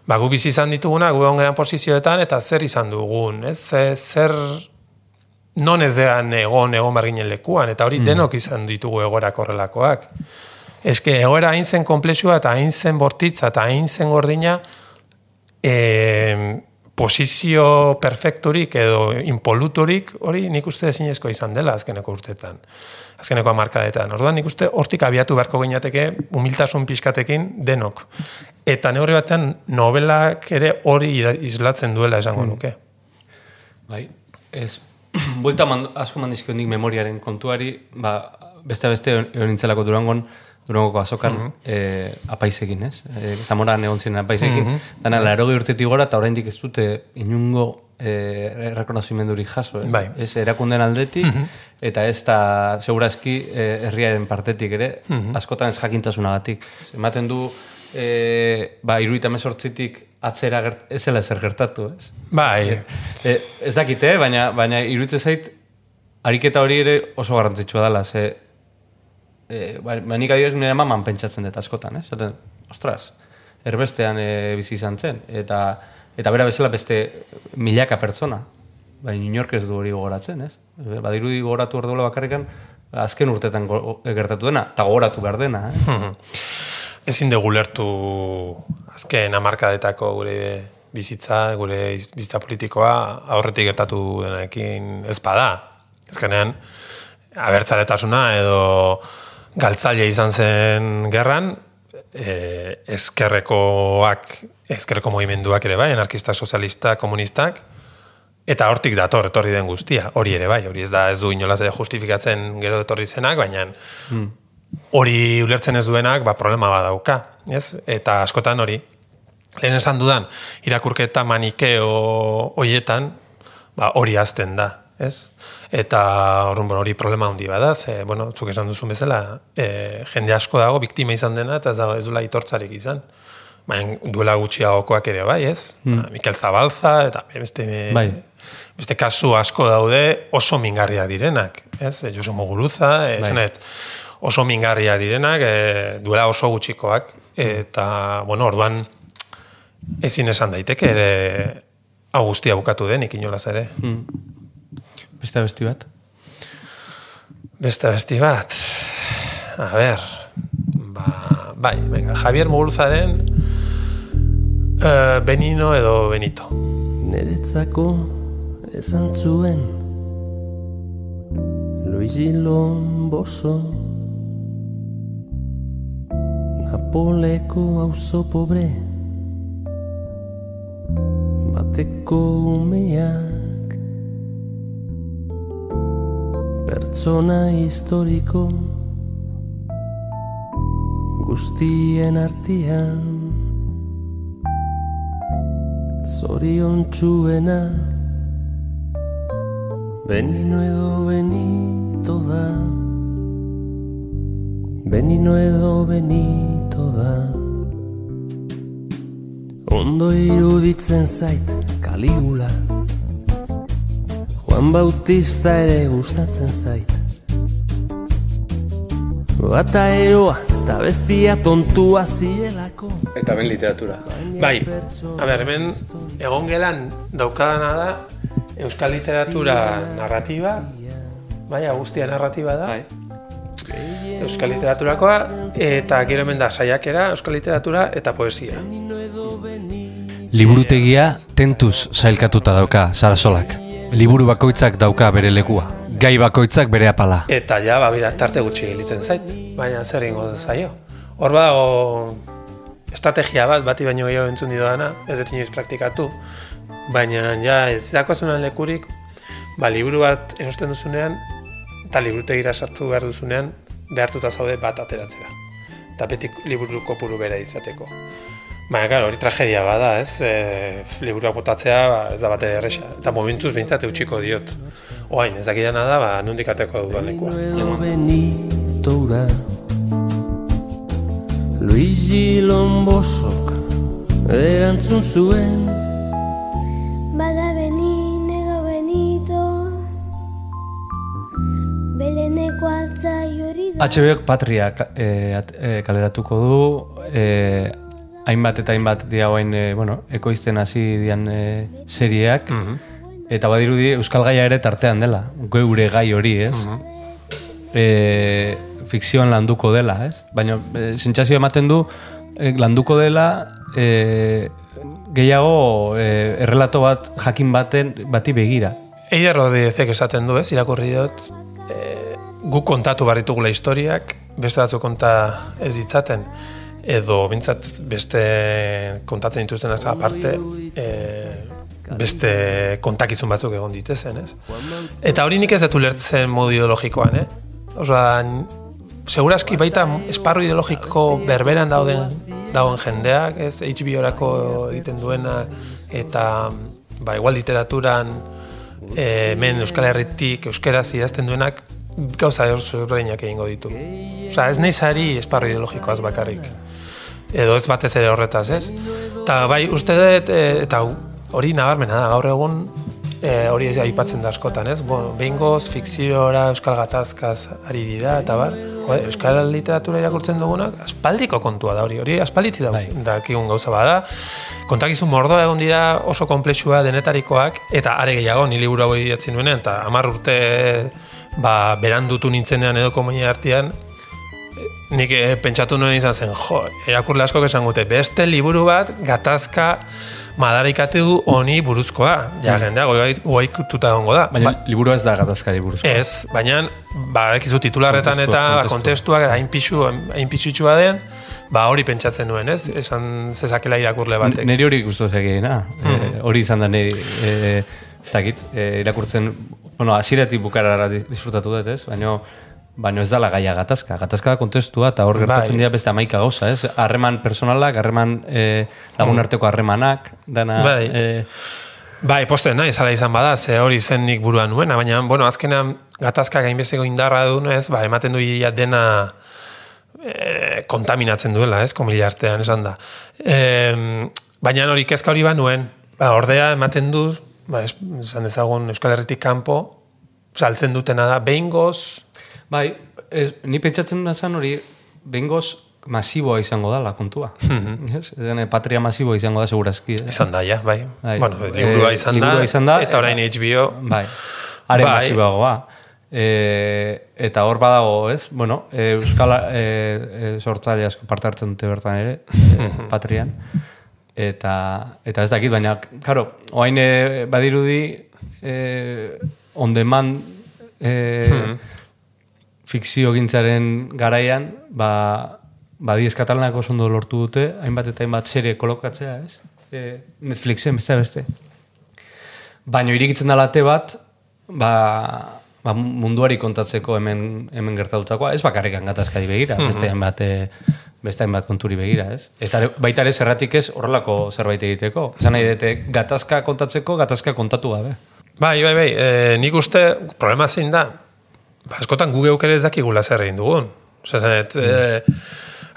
ba, gu bizi izan dituguna, gu egon posizioetan, eta zer izan dugun, ez? Ze- Zer, non ez dean egon, egon barginen lekuan, eta hori denok izan ditugu egorak horrelakoak. Eske, egoera hain zen komplexua, eta hain zen bortitza, eta hain zen gordina, e, posizio perfekturik edo impoluturik, hori nik uste ezinezko izan dela azkeneko urtetan. Azkeneko amarkadetan. Orduan nik uste hortik abiatu beharko gineateke humiltasun pixkatekin denok. Eta neurri batean novelak ere hori islatzen duela esango nuke. Bai, ez, *clears throat* buelta man, asko mandizkio nik memoriaren kontuari, ba, beste beste egon nintzelako durangon, durangoko azokan, eh, apaizekin, ez? E, Zamoran egon ziren apaizekin, dana larogi urtetik gora, eta oraindik ez dute inungo eh, rekonozimendurik jaso, eh? Bai. Ez erakunden aldetik, eta ez da, segurazki, eh, herriaren partetik ere, askotan ez jakintasunagatik. Ematen du, eh, ba, iruita mesortzitik atzera gert, ez zela ezer gertatu, ez? Bai, E, ez dakite, baina, baina iruditze zait, ariketa hori ere oso garrantzitsua dela, ze, e, ba, ba, nik adibidez nire maman pentsatzen dut askotan, ez? Zaten, ostras, erbestean e, bizi izan zen, eta, eta bera bezala beste milaka pertsona, baina inork ez du hori gogoratzen, ez? E, Badirudi gogoratu hor duela bakarrikan, azken urtetan gertatu dena, eta gogoratu behar dena, ez? *laughs* ezin dugu lertu azken hamarkadetako gure bizitza, gure bizitza politikoa aurretik gertatu denekin ez bada. Ezkenean, abertzaletasuna edo galtzaile izan zen gerran, e, ezkerrekoak, ezkerreko movimenduak ere bai, anarkista, sozialista, komunistak, eta hortik dator etorri den guztia, hori ere bai, hori ez da ez du inolaz ere justifikatzen gero etorri zenak, baina hori ulertzen ez duenak, ba, problema badauka, ez? Eta askotan hori, lehen esan dudan, irakurketa manikeo hoietan, ba, hori azten da, ez? Eta orrun, bueno, hori problema handi bada, ze, bueno, zuk esan duzun bezala, e, jende asko dago, biktima izan dena, eta ez da ez duela itortzarik izan. Baina duela gutxiagokoak ere bai, ez? Ba, Mikel Zabalza, eta beste, Bai. beste kasu asko daude oso mingarria direnak, ez? E, Josu Muguruza, Bai. Oso mingarria direnak, e, duela oso gutxikoak, eta, bueno, orduan, ezin esan daiteke ere hau guztia bukatu denik inolaz ere. Beste besti bat? Beste besti bat. A ber. Ba, bai, venga, Javier Muguruzaren eh, Benino edo Benito. Neretzako esan zuen Luizilon boso Napoleko auzo pobre Bateko umeak. Pertsona historiko guztien artian Zorion txuena Benino edo benito da Benino edo benito da. Ondo iruditzen zait Kaligula. Juan Bautista ere gustatzen zait. Bata eroa eta bestia tontua zirelako. Eta ben literatura. Bai, a ber, hemen egon gelan daukadana da Euskal literatura narratiba, bai, guztia narratiba da, Bai. Euskal literaturakoa, eta gero hemen da saiakera, Euskal literatura eta poesia. Liburutegia tentuz sailkatuta dauka Sarasolak. Liburu bakoitzak dauka bere lekua. Gai bakoitzak bere apala. Eta ja, ba, bira, tarte gutxi gelitzen zait, baina zer egingo zaio. Hor badago estrategia bat, bati baino gehiago entzun didana, ez dut inoiz praktikatu, baina ja ez dakoazunan lekurik, ba, liburu bat erosten duzunean, eta liburutegira sartu behar duzunean, behartuta zaude bat ateratzera. Eta beti liburu kopuru bera izateko. Baina, claro, hori tragedia bada, ez? E, liburuak botatzea ba, ez da bate erresa. Eta momentuz behintzat eutxiko diot. Oain, ez dakidana da, ba, nondik ateko dudan lekua. edo benito ura Luigi Lombosok erantzun zuen Bada HBOk Patria eh, at- eh, kaleratuko du, eh, hainbat eta hainbat dia hoain, eh, bueno, ekoizten hasi dian eh, serieak, eta badirudi Euskal Gaia ere tartean dela, geure gai hori, ez? eh, fikzioan landuko dela, ez? Baina eh, sentsazio ematen du eh, landuko dela eh, gehiago eh, errelato bat jakin baten bati begira. Eider Rodríguezek esaten du, ez, irakurri dut, e, guk kontatu barritugula historiak, beste batzu konta ez ditzaten, edo bintzat beste kontatzen dituzten aparte, e, beste kontakizun batzuk egon ditezen, ez? Eta hori nik ez dut ulertzen modu ideologikoan, eh? Osa, segurazki baita esparru ideologiko berberan dauden dagoen jendeak, ez HBO-rako egiten duena eta ba igual literaturan eh, hemen Euskal Herritik euskeraz idazten duenak gauza ezberdinak egingo ditu. Osea, ez naiz ari esparru ideologikoaz bakarrik. Edo ez batez ere horretaz, ez? Eta bai, uste dut, eh, eta hori nabarmena da, gaur egun e, hori ez aipatzen da askotan, ez? Bueno, behingoz, fikziora, euskal gatazkaz ari dira, eta bar, jo, euskal literatura irakurtzen dugunak, aspaldiko kontua da hori, hori aspalditi da, Bai. dakigun gauza bada. Kontakizun mordoa egon dira oso konplexua denetarikoak, eta are gehiago, ni liburu hau idatzi nuenean, eta hamar urte ba, berandutu nintzenean edo komunia artean, nik eh, pentsatu nuen izan zen, jo, irakurle asko esan gute, beste liburu bat gatazka madarikatu honi buruzkoa. Ja, jendea, goaikututa egongo da. Baina liburua ez da gatazkari buruzko. Ez, baina, ba, ekizu titularretan Kontestua, eta kontestua. kontestuak hain pixu, hain pixutxua den, ba, hori pentsatzen nuen, ez? Esan zezakela irakurle batek. Neri hori guztu zegeena. Hmm. Eh, hori izan da niri, eh, ez dakit, eh, irakurtzen, bueno, aziratik bukarara di- disfrutatu dut, ez? Baina, baina ez dala gaia gatazka. Gatazka da kontestua eta hor gertatzen Bai. dira beste amaika gauza, ez? Harreman personalak, harreman eh, lagun arteko harremanak, dana... Bai. Eh, Bai, posten nahi, zala izan bada, ze hori zen nik buruan nuena, baina, bueno, azkenean gatazka gainbesteko indarra du, ez, ba, ematen du ia dena e, kontaminatzen duela, ez, komila artean, esan da. E, baina hori kezka hori ba nuen, ba, ordea ematen du, ba, es, esan dezagun Euskal Herritik kanpo, saltzen dutena da, behingoz, bai, ez, ni pentsatzen da zan hori, bengoz masiboa izango dala kontua. Ez? Ez, patria masiboa izango da segurazki. ez? izan da, ja, bai. Bai. Bueno, liburua Eh, izan, liburua da, izan da, eta orain HBO, Bai. Are Bai. masiboagoa. E, eta hor badago, ez? Bueno, e, Euskal e, e, sortzaile asko parte hartzen dute bertan ere, e, patrian. Eta, eta ez dakit, baina, karo, oain e, badirudi e, on demand e, fikzio gintzaren garaian, ba, badiez katalanak oso ondo lortu dute, hainbat eta hainbat serie kolokatzea, ez? E, Netflixen beste beste. Baina irikitzen da late bat, ba, ba munduari kontatzeko hemen hemen gertatutakoa, ez bakarrik gatazkari begira, beste hainbat e, beste hainbat konturi begira, ez? Eta baita ere zerratik ez horrelako zerbait egiteko. Esan nahi dute, gatazka kontatzeko, gatazka kontatu gabe. Bai, bai, bai, e, nik uste problema zein da, ba, askotan gu geuk ere ez dakigula zer egin dugun. Osa, zanet, e,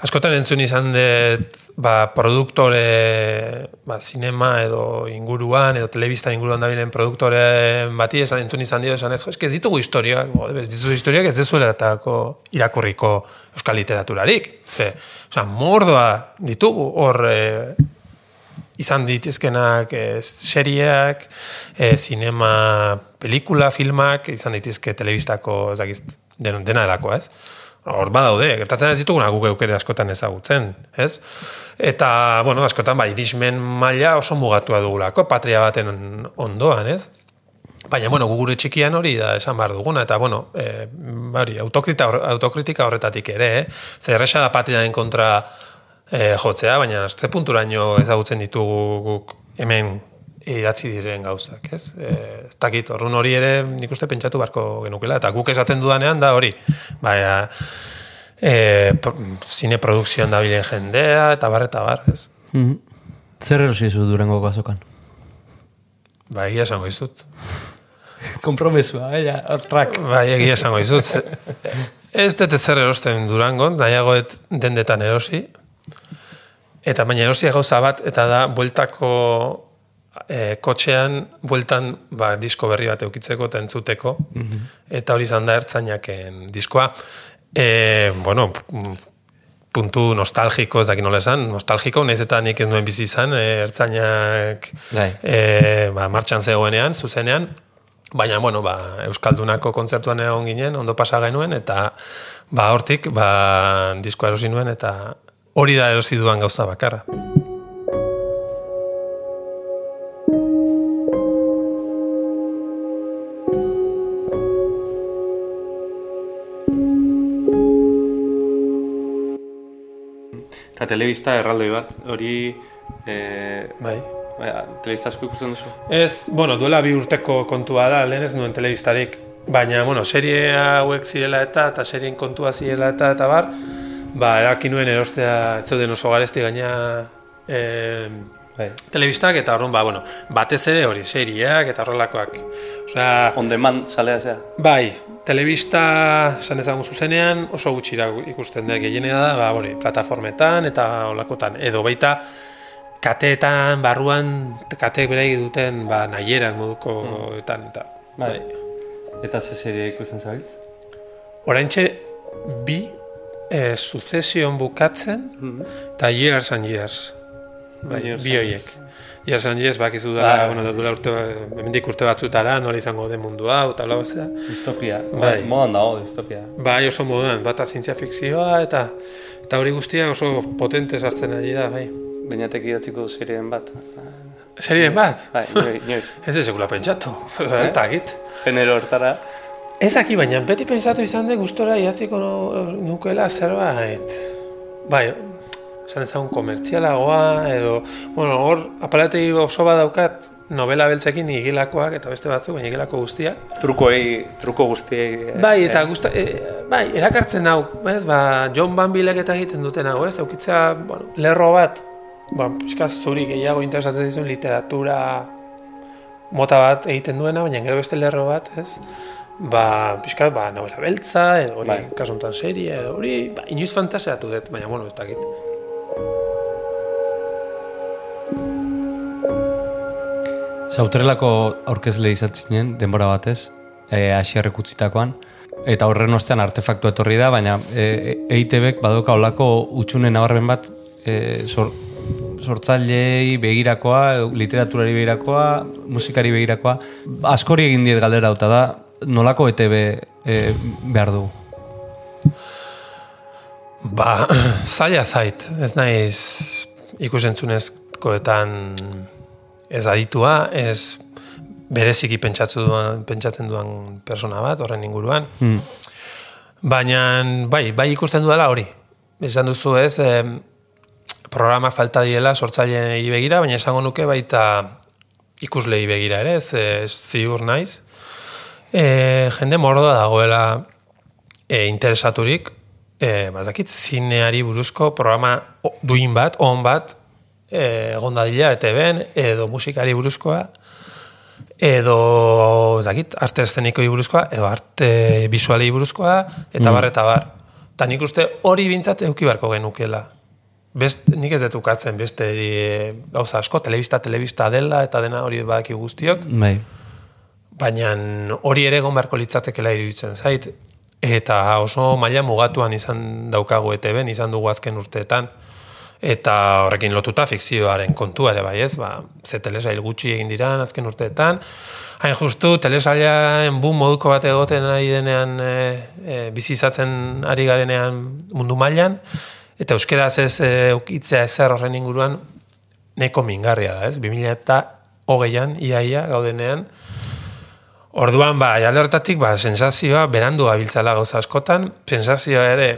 askotan entzun izan dut, ba, produktore, ba, sinema edo inguruan, edo telebista inguruan dabilen produktore bati esan entzun izan dio, esan ez, eske ez ditugu historioak, bo, ez ditugu historioak ez dezueletako irakurriko euskal literaturarik. Ze, osa, mordoa ditugu hor e, izan ditizkenak e, serieak, e, sinema, pelikula, filmak, izan ditizke telebistako, ez dakiz, den, dena delako, ez? Hor badaude, gertatzen ez dituguna guk eukere askotan ezagutzen, ez? Eta, bueno, askotan, bai, irismen maila oso mugatua dugulako, patria baten ondoan, ez? Baina, bueno, gu gure txikian hori da esan behar duguna, eta, bueno, e, bari, autokritika, autokritika horretatik ere, eh? Zer da patriaren kontra e, jotzea, baina ze punturaino ezagutzen ditugu guk hemen idatzi diren gauzak, ez? E, ez dakit, orrun hori ere nik uste pentsatu barko genukela, eta guk esaten dudanean da hori, baina e, zine produkzioan dabilen jendea, eta bar, eta bar, ez? Zer erosi zu durango gazokan? Ba, egia esango izut. Kompromesua, ja, hortrak. Bai, egia esango izut. Ez dut ezer erosten durangon, nahiago et dendetan erosi. Eta baina erosia gauza bat, eta da, bueltako e, kotxean, bueltan ba, disko berri bat eukitzeko eta entzuteko. Eta hori izan da ertzainaken diskoa. E, bueno, mm, puntu nostalgiko, ez dakit nola esan, nostalgiko, nahiz eta nik ez nuen bizi izan, e, ertzainak Bai. e, ba, martxan zegoenean, zuzenean, baina, bueno, ba, Euskaldunako kontzertuan egon ginen, ondo pasa genuen, eta ba, hortik, ba, diskoa erosi nuen, eta hori da erosi duan gauza bakarra. Eta telebista erraldoi bat, hori... E, Bai. telebista asko ikusten duzu? Ez, bueno, duela bi urteko kontua da, lehen ez nuen telebistarik, baina, bueno, serie hauek zirela eta, eta serien kontua zirela eta, eta bar, ba, eraki nuen erostea, ez zeuden oso garesti gaina eh, Bai. telebistak, eta orduan, ba, bueno, batez ere hori, serieak eta horrelakoak. Osea, On demand salea zea? bai, telebista, esan ezagun zuzenean, oso gutxira ikusten da, gehienea da, ba, hori, plataformetan eta olakotan, edo baita, kateetan, barruan, kateek berei duten, ba, nahieran moduko etan, eta, Bai. Eta ze serie ikusten zabiltz? Oraintxe bi e, sucesion bukatzen eta years and years. Bai, Years bi and horiek. Years and years bakizu dela, Bai. bueno, da duela urte, hemendik urte batzutara, nola izango den mundu hau, eta hola bazea. Distopia. Bai. Modan dago, distopia. Bai, oso moduan, bata zientzia fikzioa, eta eta hori guztia oso potente sartzen ari da, bai. Bainatek idatziko serien bat. Serien bat? Bai, inoiz. *laughs* Ez da sekula pentsatu, ez dakit. Genero hortara. Ez aki, baina beti pentsatu izan de gustora idatziko nukela zerbait. Bai, esan ezagun komertzialagoa, edo, bueno, hor, aparategi oso bat daukat, novela beltzekin igilakoak eta beste batzuk, baina igilako guztiak. Trukoei, truko guztiei. eh, Bai, eta gusta, e, bai, erakartzen hau, ez, ba, John Van Bilek eta egiten duten hau, ez, eukitzea, bueno, lerro bat, ba, pixka zuri gehiago interesatzen dizun literatura mota bat egiten duena, baina gero beste lerro bat, ez, ba, pixka, ba, novela beltza, edo hori, Bai. kasu honetan serie, edo hori, ba, inoiz fantasiatu dut, baina, bueno, ez dakit. Zautrelako aurkezle izatzinen, denbora batez, e, asierrek utzitakoan, eta horren ostean artefaktu etorri da, baina e, EITBek badoka olako utxune nabarmen bat e, sor, sortzailei begirakoa, literaturari begirakoa, musikari begirakoa. Askori egin diet galdera da, nolako ETB e, behar du? Ba, *clears throat* zaila zait, ez naiz ikusentzunezkoetan ez aditua, ez bereziki pentsatzu duan, pentsatzen duan persona bat, horren inguruan. Hmm. Baina, bai, bai ikusten dudala hori. Esan duzu ez, em, programa falta diela sortzailei begira, baina esango nuke baita ikuslei begira ere, ez, ez ziur naiz. E, jende mordoa dagoela e, interesaturik, e, bazakit, zineari buruzko programa duin bat, on bat, e, egon dadila, ETV-en, edo musikari buruzkoa, edo, ez dakit, arte eszenikoi buruzkoa, edo arte visualei buruzkoa, eta bar, eta bar. Eta nik uste hori bintzat euki barko genukela. Best, nik ez dut ukatzen beste e, gauza asko, telebista, telebista dela, eta dena hori badaki guztiok, Bai. baina hori ere egon beharko litzatekela iruditzen zait, eta oso maila mugatuan izan daukagu ETB-n, izan dugu azken urteetan, eta horrekin lotuta fikzioaren kontua ere bai ez, ba, ze telesail gutxi egin diran azken urteetan, hain justu telesailaen boom moduko bat egoten ari denean e, e, bizi izatzen ari garenean mundu mailan, eta euskeraz ez e, ukitzea ezer horren inguruan neko mingarria da, ez? 2000 eta hogeian, iaia, gaudenean, Orduan, ba, alde horretatik, ba, sensazioa berandu gabiltzala gauza askotan, sensazioa ere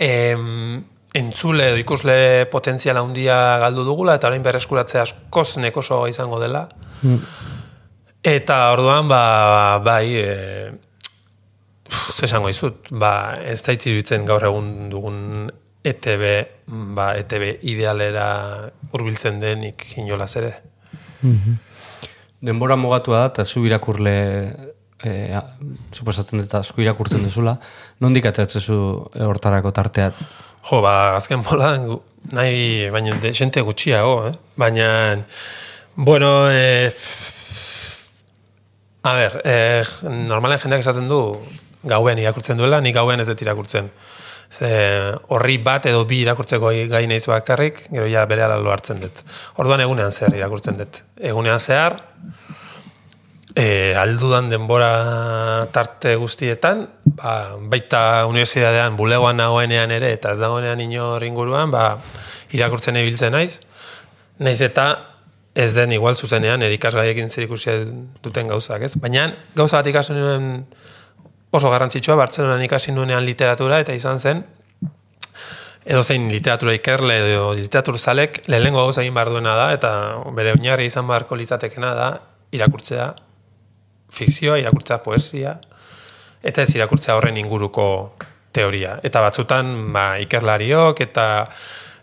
em, entzule edo ikusle potentziala handia galdu dugula, eta orain berreskuratzea askoz nekoso izango dela. Eta orduan, ba, bai, e, uf, ze esango izut, ba, ez da iruditzen gaur egun dugun ETB, ba, ETB idealera hurbiltzen denik inolaz ere. Denbora mugatua da, eta zu irakurle, e, a, suposatzen dut, asko irakurtzen duzula, nondik ateratzezu hortarako tartea? Jo, ba, azken bolan, nahi, baina, de, xente gutxiago, eh? Baina, bueno, eh, a ber, eh, normalen jendeak esaten du, gauen irakurtzen duela, nik gauen ez dut irakurtzen. Ze, horri bat edo bi irakurtzeko gai naiz bakarrik, gero ja bere lo hartzen dut. Orduan egunean zehar irakurtzen dut. Egunean zehar, e, aldudan denbora tarte guztietan, ba, baita unibertsitatean bulegoan nagoenean ere, eta ez dagoenean inor inguruan, ba, irakurtzen ibiltzen naiz. Naiz eta ez den igual zuzenean erikasgaiekin zerikusia duten gauzak, ez? Baina gauza bat ikasi nuen oso garrantzitsua, Bartzelonan ikasi nuenean literatura, eta izan zen, edo zein literatura ikerle edo literatur zalek lehenengo gauza egin behar duena da, eta bere oinarri izan beharko litzatekena da, irakurtzea fikzioa, irakurtzea poesia, eta ez irakurtzea horren inguruko teoria. Eta batzutan, ba, ikerlariok, eta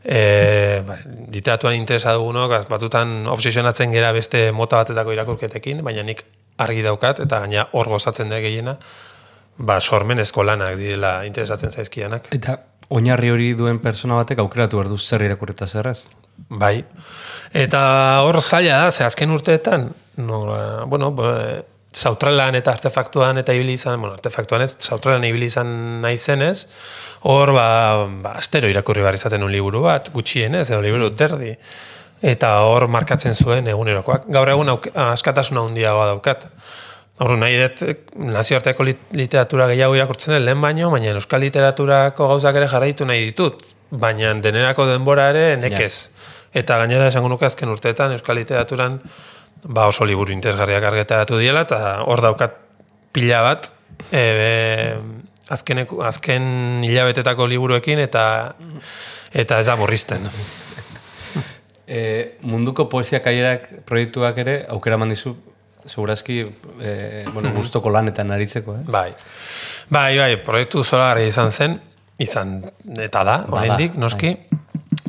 e, ba, literaturan interesa dugunok, batzutan obsesionatzen gera beste mota batetako irakurketekin, baina nik argi daukat, eta gaina hor gozatzen da gehiena, ba, sormenezko lanak direla interesatzen zaizkianak. Eta oinarri hori duen persona batek aukeratu behar du zer irakurreta zer ez? Bai. Eta hor zaila da, ze azken urteetan, no, bueno, ba, sautralan eta artefaktuan eta ibili izan, bueno, artefaktuan ez, sautralan ibili izan nahi zenez, hor, ba, ba, astero irakurri behar izaten un liburu bat, gutxienez, edo liburu terdi. Eta hor markatzen zuen egunerokoak. Gaur egun auk, askatasuna handiagoa daukat. Hor, nahi dut nazioarteko lit- literatura gehiago irakurtzen lehen baino, baina euskal literaturako gauzak ere jarraitu nahi ditut. Baina denerako denbora ere nekez. Eta gainera esango nuke azken urteetan euskal literaturan ba oso liburu interesgarriak argitaratu diela eta hor daukat pila bat e, azkeneko, azken hilabetetako liburuekin eta eta ez da murrizten. *laughs* E, munduko poesia kaierak proiektuak ere aukera eman dizu segurazki e, bueno, gustoko lanetan aritzeko, eh? Bai. Bai, bai, proiektu zoragarri izan zen, izan eta da, oraindik noski.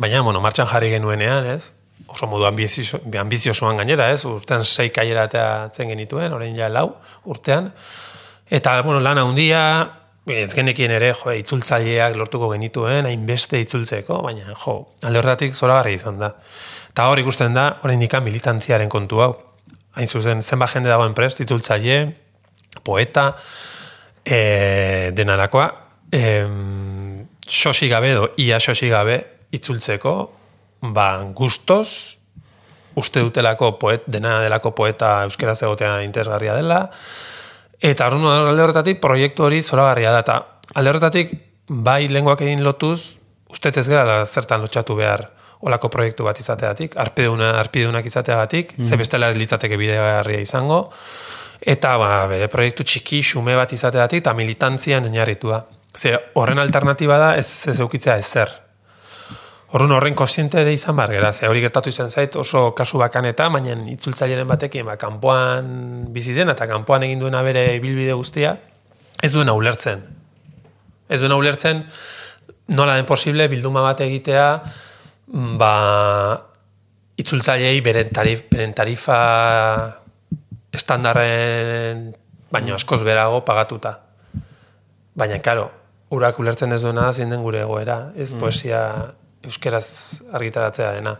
Baina, bueno, martxan jarri genuenean, ez? Oso modu ambizio, ambiziosoan gainera, ez? Urtean sei kaiera atzen genituen, orain ja lau urtean. Eta, bueno, lan handia, ez genekien ere, jo, itzultzaileak lortuko genituen, hainbeste itzultzeko, baina, jo, alde horretatik zoragarri izan da. Eta hor ikusten da, orain militantziaren kontu hau. Hain zuzen, zenba jende dagoen prest, itzultzaile, poeta, e, denarakoa, e, xosi gabe edo ia xosi gabe itzultzeko, ba, gustoz, uste dutelako poet, dena delako poeta euskeraz egotea interesgarria dela, eta horren alde horretatik proiektu hori zoragarria da, eta alde horretatik bai lenguak egin lotuz, uste ez gara zertan lotxatu behar olako proiektu bat izateatik, arpiduna, arpidunak izateagatik, ze bestela litzateke bidegarria izango, eta ba, bere proiektu txiki xume bat izateatik eta militantzian oinarritua. Ze horren alternatiba da ez ez eukitzea ezer. Horren horren konsiente ere izan bar gera, ze hori gertatu izan zait oso kasu bakaneta, baina itzultzaileren batekin, ba, kanpoan bizi dena eta kanpoan egin duena bere ibilbide guztia, ez duena ulertzen. Ez duena ulertzen, nola den posible bilduma bat egitea, mm, ba, itzultzaileei beren, tarif, beren tarifa estandarren baino askoz berago pagatuta. Baina, karo, urak ulertzen ez duena zein den gure egoera, ez poesia euskeraz argitaratzearena.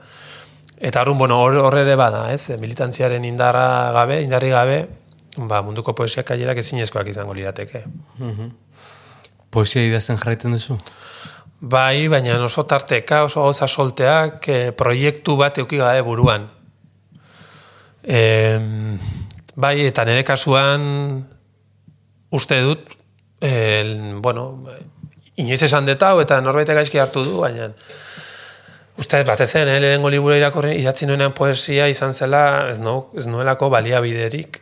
Eta arrun, bueno, hor, ere bada, ez, militantziaren indarra gabe, indarri gabe, ba, munduko poesia kailerak ezinezkoak izango lirateke. Poesia idazten jarraiten duzu? Bai, baina oso tarteka, oso gauza solteak, eh, proiektu bat euki gabe buruan. E, bai, eta nire kasuan uste dut, el, bueno, inoiz esan dut hau, eta norbait gaizki hartu du, baina uste batez zen, eh, lehenengo liburu irakorri idatzi nuenean poesia izan zela, ez, nu, ez nuelako baliabiderik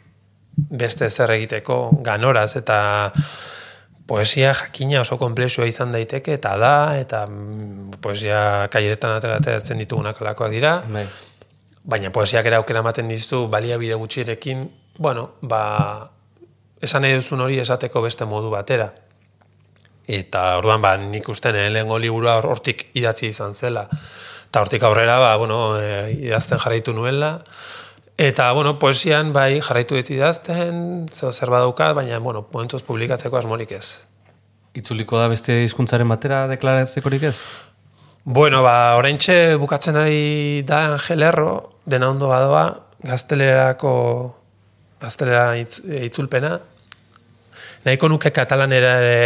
beste zer egiteko ganoraz, eta poesia jakina oso komplexua izan daiteke, eta da, eta mm, poesia kaileretan ateratzen ditugunak alakoak dira, Bai. baina poesiak ere aukera ematen dizu baliabide gutxirekin, bueno, ba, esan nahi duzun hori esateko beste modu batera. Eta orduan ba, nik uste nire lehengo liburua hor- hortik idatzi izan zela. Eta hortik aurrera, ba, bueno, e, idazten jarraitu nuela. Eta, bueno, poesian, bai, jarraitu dut idazten, zeo zer badaukat, baina, bueno, momentuz publikatzeko asmorik ez. Itzuliko da beste hizkuntzaren batera deklaratzekorik ez? Bueno, ba, oraintxe bukatzen ari da Angel Erro, dena ondo badoa, gaztelerako gaztelera itz, itzulpena. Nahiko nuke katalanera ere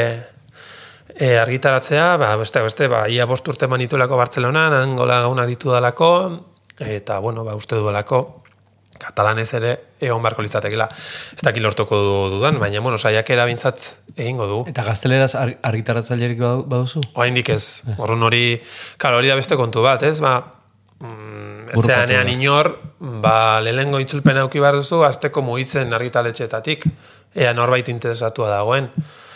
e, argitaratzea, ba, beste, beste, ba, ia bost urte manitulako Bartzelonan, angola gauna ditu dalako, eta, bueno, ba, uste duelako, katalanez ere egon beharko litzatekela. Ez dakit lortuko du- dudan, baina, bueno, saiakera bintzat egingo du. Eta gazteleraz ar argitaratzailerik badu- baduzu? Oraindik ez. Orrun hori, claro, hori da beste kontu bat, ez? Ba, mm, etzeanean inor, ba, lehenengo itzulpena auki behar duzu, azteko mugitzen argitaletxeetatik, ea norbait interesatua dagoen.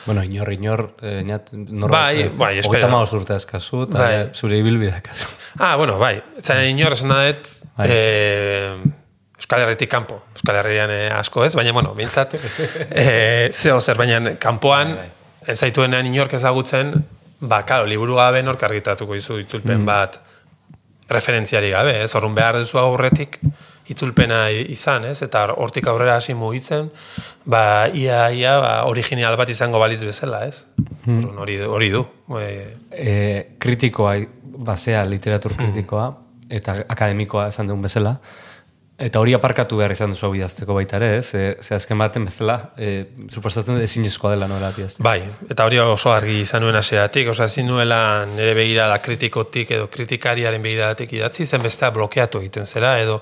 Bueno, inor, inor, eh, nat, nor, Bai, bai, espera. Hogeita maoz urte azkazu, eta Bai. zure ibilbidea kazu. Ah, bueno, bai, etzeanean inor esan dut, Bai. eh, Euskal Herritik kanpo, Euskal Herrian eh, asko ez, baina, bueno, bintzat, *laughs* eh, zeo zer, baina kanpoan, Bai, ez zaituenean inork ezagutzen, ba, karo, liburu gabe nork argitatuko izu itzulpen bat referentziari gabe, ez? Orrun behar duzu aurretik itzulpena izan, ez? Eta hortik aurrera hasi mugitzen, ba, ia, ia, ba, original bat izango baliz bezala, ez? Orrun Hori, hori du. E, E, kritikoa, basea literatur kritikoa, eta akademikoa esan dugun bezala, eta hori aparkatu behar izan duzu hau idazteko baita ere, ez? E, ze azken baten bezala, e, suposatzen dut ezinezkoa dela nola idazte. bai, eta hori oso argi izan nuen hasieratik, osea, ezin nuela nire begirada kritikotik edo kritikariaren begiradatik idatzi, zen bestea blokeatu egiten zera, edo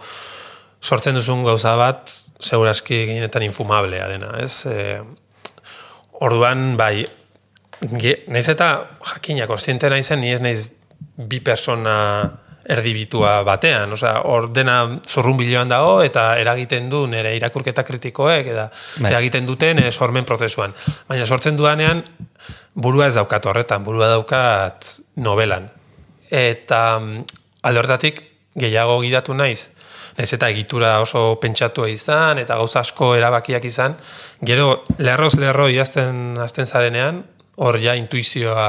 sortzen duzun gauza bat, seguraski gehienetan infumablea dena, ez? E, orduan, bai, ge, naiz eta jakina, konstiente naizen, ni ez naiz bi persona erdibitua batean, osea, hor dena zurrunbiloan dago eta eragiten du nire irakurketa kritikoek eta Bai. eragiten dute nire sormen prozesuan. Baina sortzen duanean burua ez daukat horretan, burua daukat novelan. Eta mm, alde horretatik gehiago gidatu naiz, naiz eta egitura oso pentsatua izan eta gauza asko erabakiak izan, gero lerroz lerro idazten hasten zarenean, hor ja intuizioa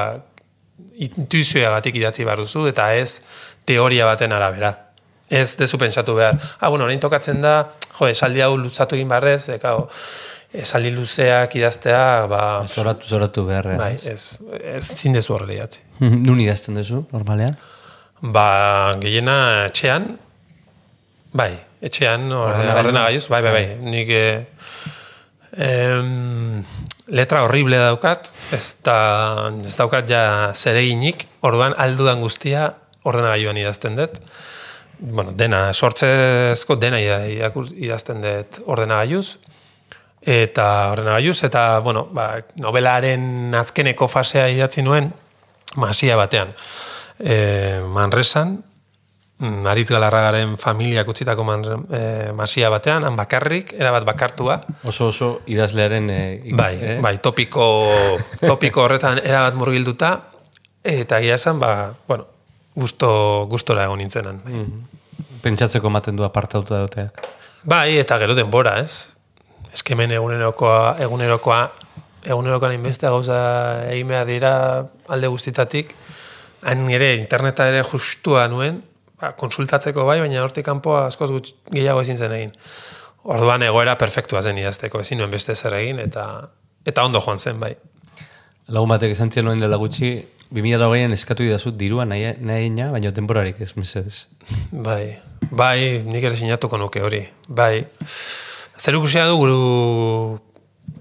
intuizioagatik idatzi behar duzu eta ez teoria baten arabera. Ez dezu pentsatu behar. Ah, bueno, orain tokatzen da, jo, esaldi hau lutzatu egin barrez, e, kao, esaldi luzeak idaztea, ba, Zoratu, zoratu beharrean. bai, ez, ez zindezu horrela idatzi. *laughs* Nun idazten duzu, normalean? Ba, gehiena etxean, bai, etxean, Ordenagailu. ordenagailuz, bai, bai, bai, nik eh, em, letra horrible daukat, ez, da, ez daukat ja zereginik, orduan aldudan guztia ordenagailuan idazten dut. Bueno, dena, sortzezko dena idazten dut ordenagailuz, eta ordenagailuz, eta, bueno, ba, novelaren azkeneko fasea idatzi nuen, masia batean. E, Manresan, Aritz Galarragaren familiak utzitako man, e, masia batean, han bakarrik, erabat bakartua, Oso oso idazlearen... E, bai, eh? bai, topiko, topiko horretan erabat murgilduta, eta egia esan, ba, bueno, gusto, gustora egon nintzenan. Bai. Pentsatzeko ematen du apartauta dauteak. bai, eta gero denbora, ez? Eskemen egunerokoa, egunerokoa egunerokan inbeste gauza egin behar dira alde guztitatik, han ere interneta ere justua nuen, ba, konsultatzeko bai, baina hortik kanpoa askoz gutx gehiago ezin zen egin. Orduan egoera perfektua zen idazteko, ezin nuen beste zer egin, eta eta ondo joan zen, bai. Lagun batek esan zian noen dela gutxi, 2008an eskatu idazut dirua nahi, nahi baina temporarik ez, mesedez. Bai, bai, nik ere sinatuko nuke hori. Bai, zer ikusia du guru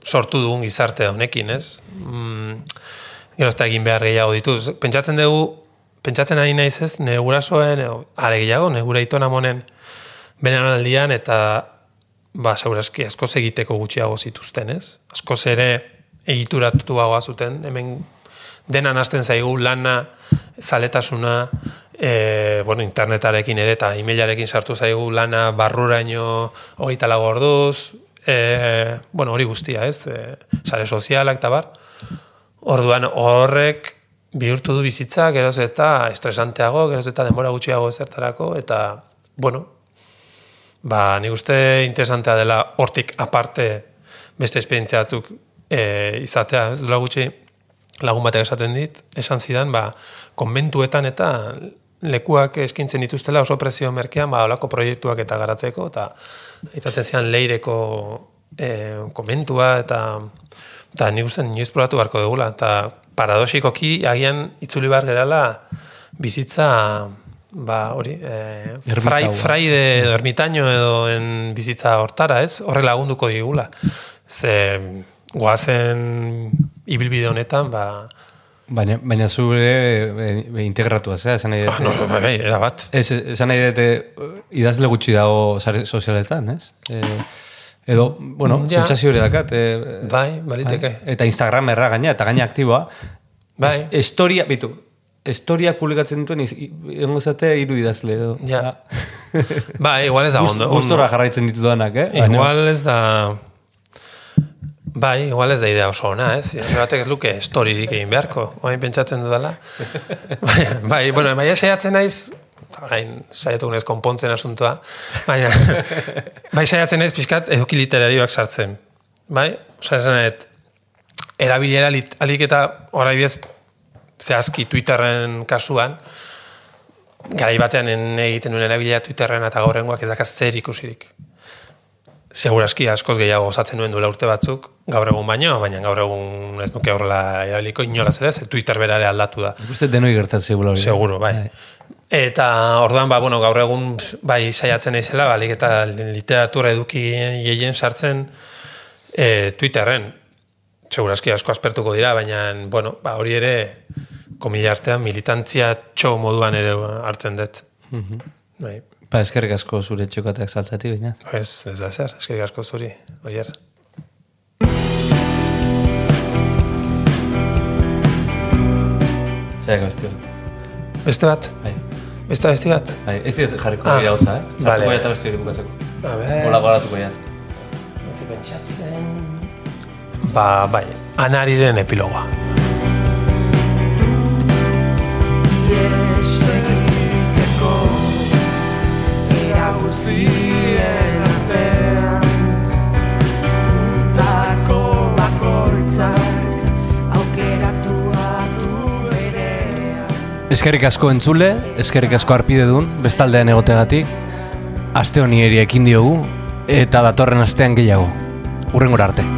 sortu dugun gizarte honekin, ez? Mm, gero ez da egin behar gehiago dituz. Pentsatzen dugu, pentsatzen ari naiz ez, nire gurasoen, are gehiago, nire gura itona monen benen aldian, eta ba, segurazki askoz egiteko gutxiago zituzten, ez? Askoz ere egituratuagoa zuten, hemen denan hasten zaigu lana, zaletasuna, e, bueno, internetarekin ere eta emailarekin sartu zaigu lana barruraino hogeita lago orduz, e, bueno, hori guztia, ez? E, sare sozialak eta bar. Orduan horrek bihurtu du bizitza, geroz eta estresanteago, geroz eta denbora gutxiago zertarako, eta, bueno, ba, nik uste interesantea dela hortik aparte beste esperientzia batzuk e, izatea, ez dela gutxi lagun batek esaten dit, esan zidan, ba, konbentuetan eta lekuak eskintzen dituztela oso prezio merkean, ba, olako proiektuak eta garatzeko, eta itatzen zian leireko e, konbentua, eta eta nik uste inoiz probatu beharko dugula, eta paradoxikoki agian itzuli behar gerala bizitza ba hori e, frai, frai de ermitaño edo en bizitza hortara ez? Horre lagunduko digula. Ze goazen ibilbide honetan, ba... Baina, baina zure e, e, integratua, zera, esan nahi. Ah, no, bai, bai, era bat. Ez, esan nahi dute idazle gutxi dago sozialetan, ez? E, edo, bueno, ja. sentsazio hori dakat. E, bai, baliteke. Bai, eta Instagram erra gaina, eta gaina aktiboa. Bai. historia, bitu, historia publikatzen duten, egongo zate, iru idazle, edo. Ja. bai, igual ez da ondo. Gustora jarraitzen ditudanak, eh? Igual ez da... Bai, igual ez da idea oso ona, ez? Batek ez luke storirik egin beharko, oain pentsatzen dudala. *laughs* bai, bai, bueno, bai, saiatzen naiz, orain saiatu gunez konpontzen asuntua, baina, *laughs* bai, saiatzen naiz pixkat eduki literarioak sartzen. Bai, osa esan erabilera lit, alik eta orai bez zehazki Twitterren kasuan, garai batean egiten duen erabilera Twitterren eta gaurrengoak ez dakaz zer ikusirik seguraski askoz gehiago osatzen nuen duela urte batzuk, gaur egun baino, baina gaur egun ez nuke horrela erabiliko inolaz ere, ze Twitter berare aldatu da. Uste denoi gertatzen hori. Seguro, bai. bai. Eta orduan, ba, bueno, gaur egun bai saiatzen naizela, balik eta literatura eduki gehien sartzen e, Twitterren. Segurazki asko aspertuko dira, baina, bueno, ba, hori ere, komila artean, militantzia txo moduan ere hartzen dut. Mm Bai. Ba, eskerrik asko zure txokateak saltzati, baina. Ez, ez da zer, eskerrik asko zuri, oier. Zaiak beste bat. Beste bat? Bai. Beste beste bat? Bai, ez dira jarriko ah, hotza, eh? Zartuko vale. jata beste hori bukatzeko. A ver. Hola, goratuko jat. pentsatzen... Ba, bai, anariren epilogoa. Yes. Eskerrik asko entzule, eskerrik asko arpide dun, bestaldean egotegatik Aste honi ekin diogu, eta datorren astean gehiago. Urrengora arte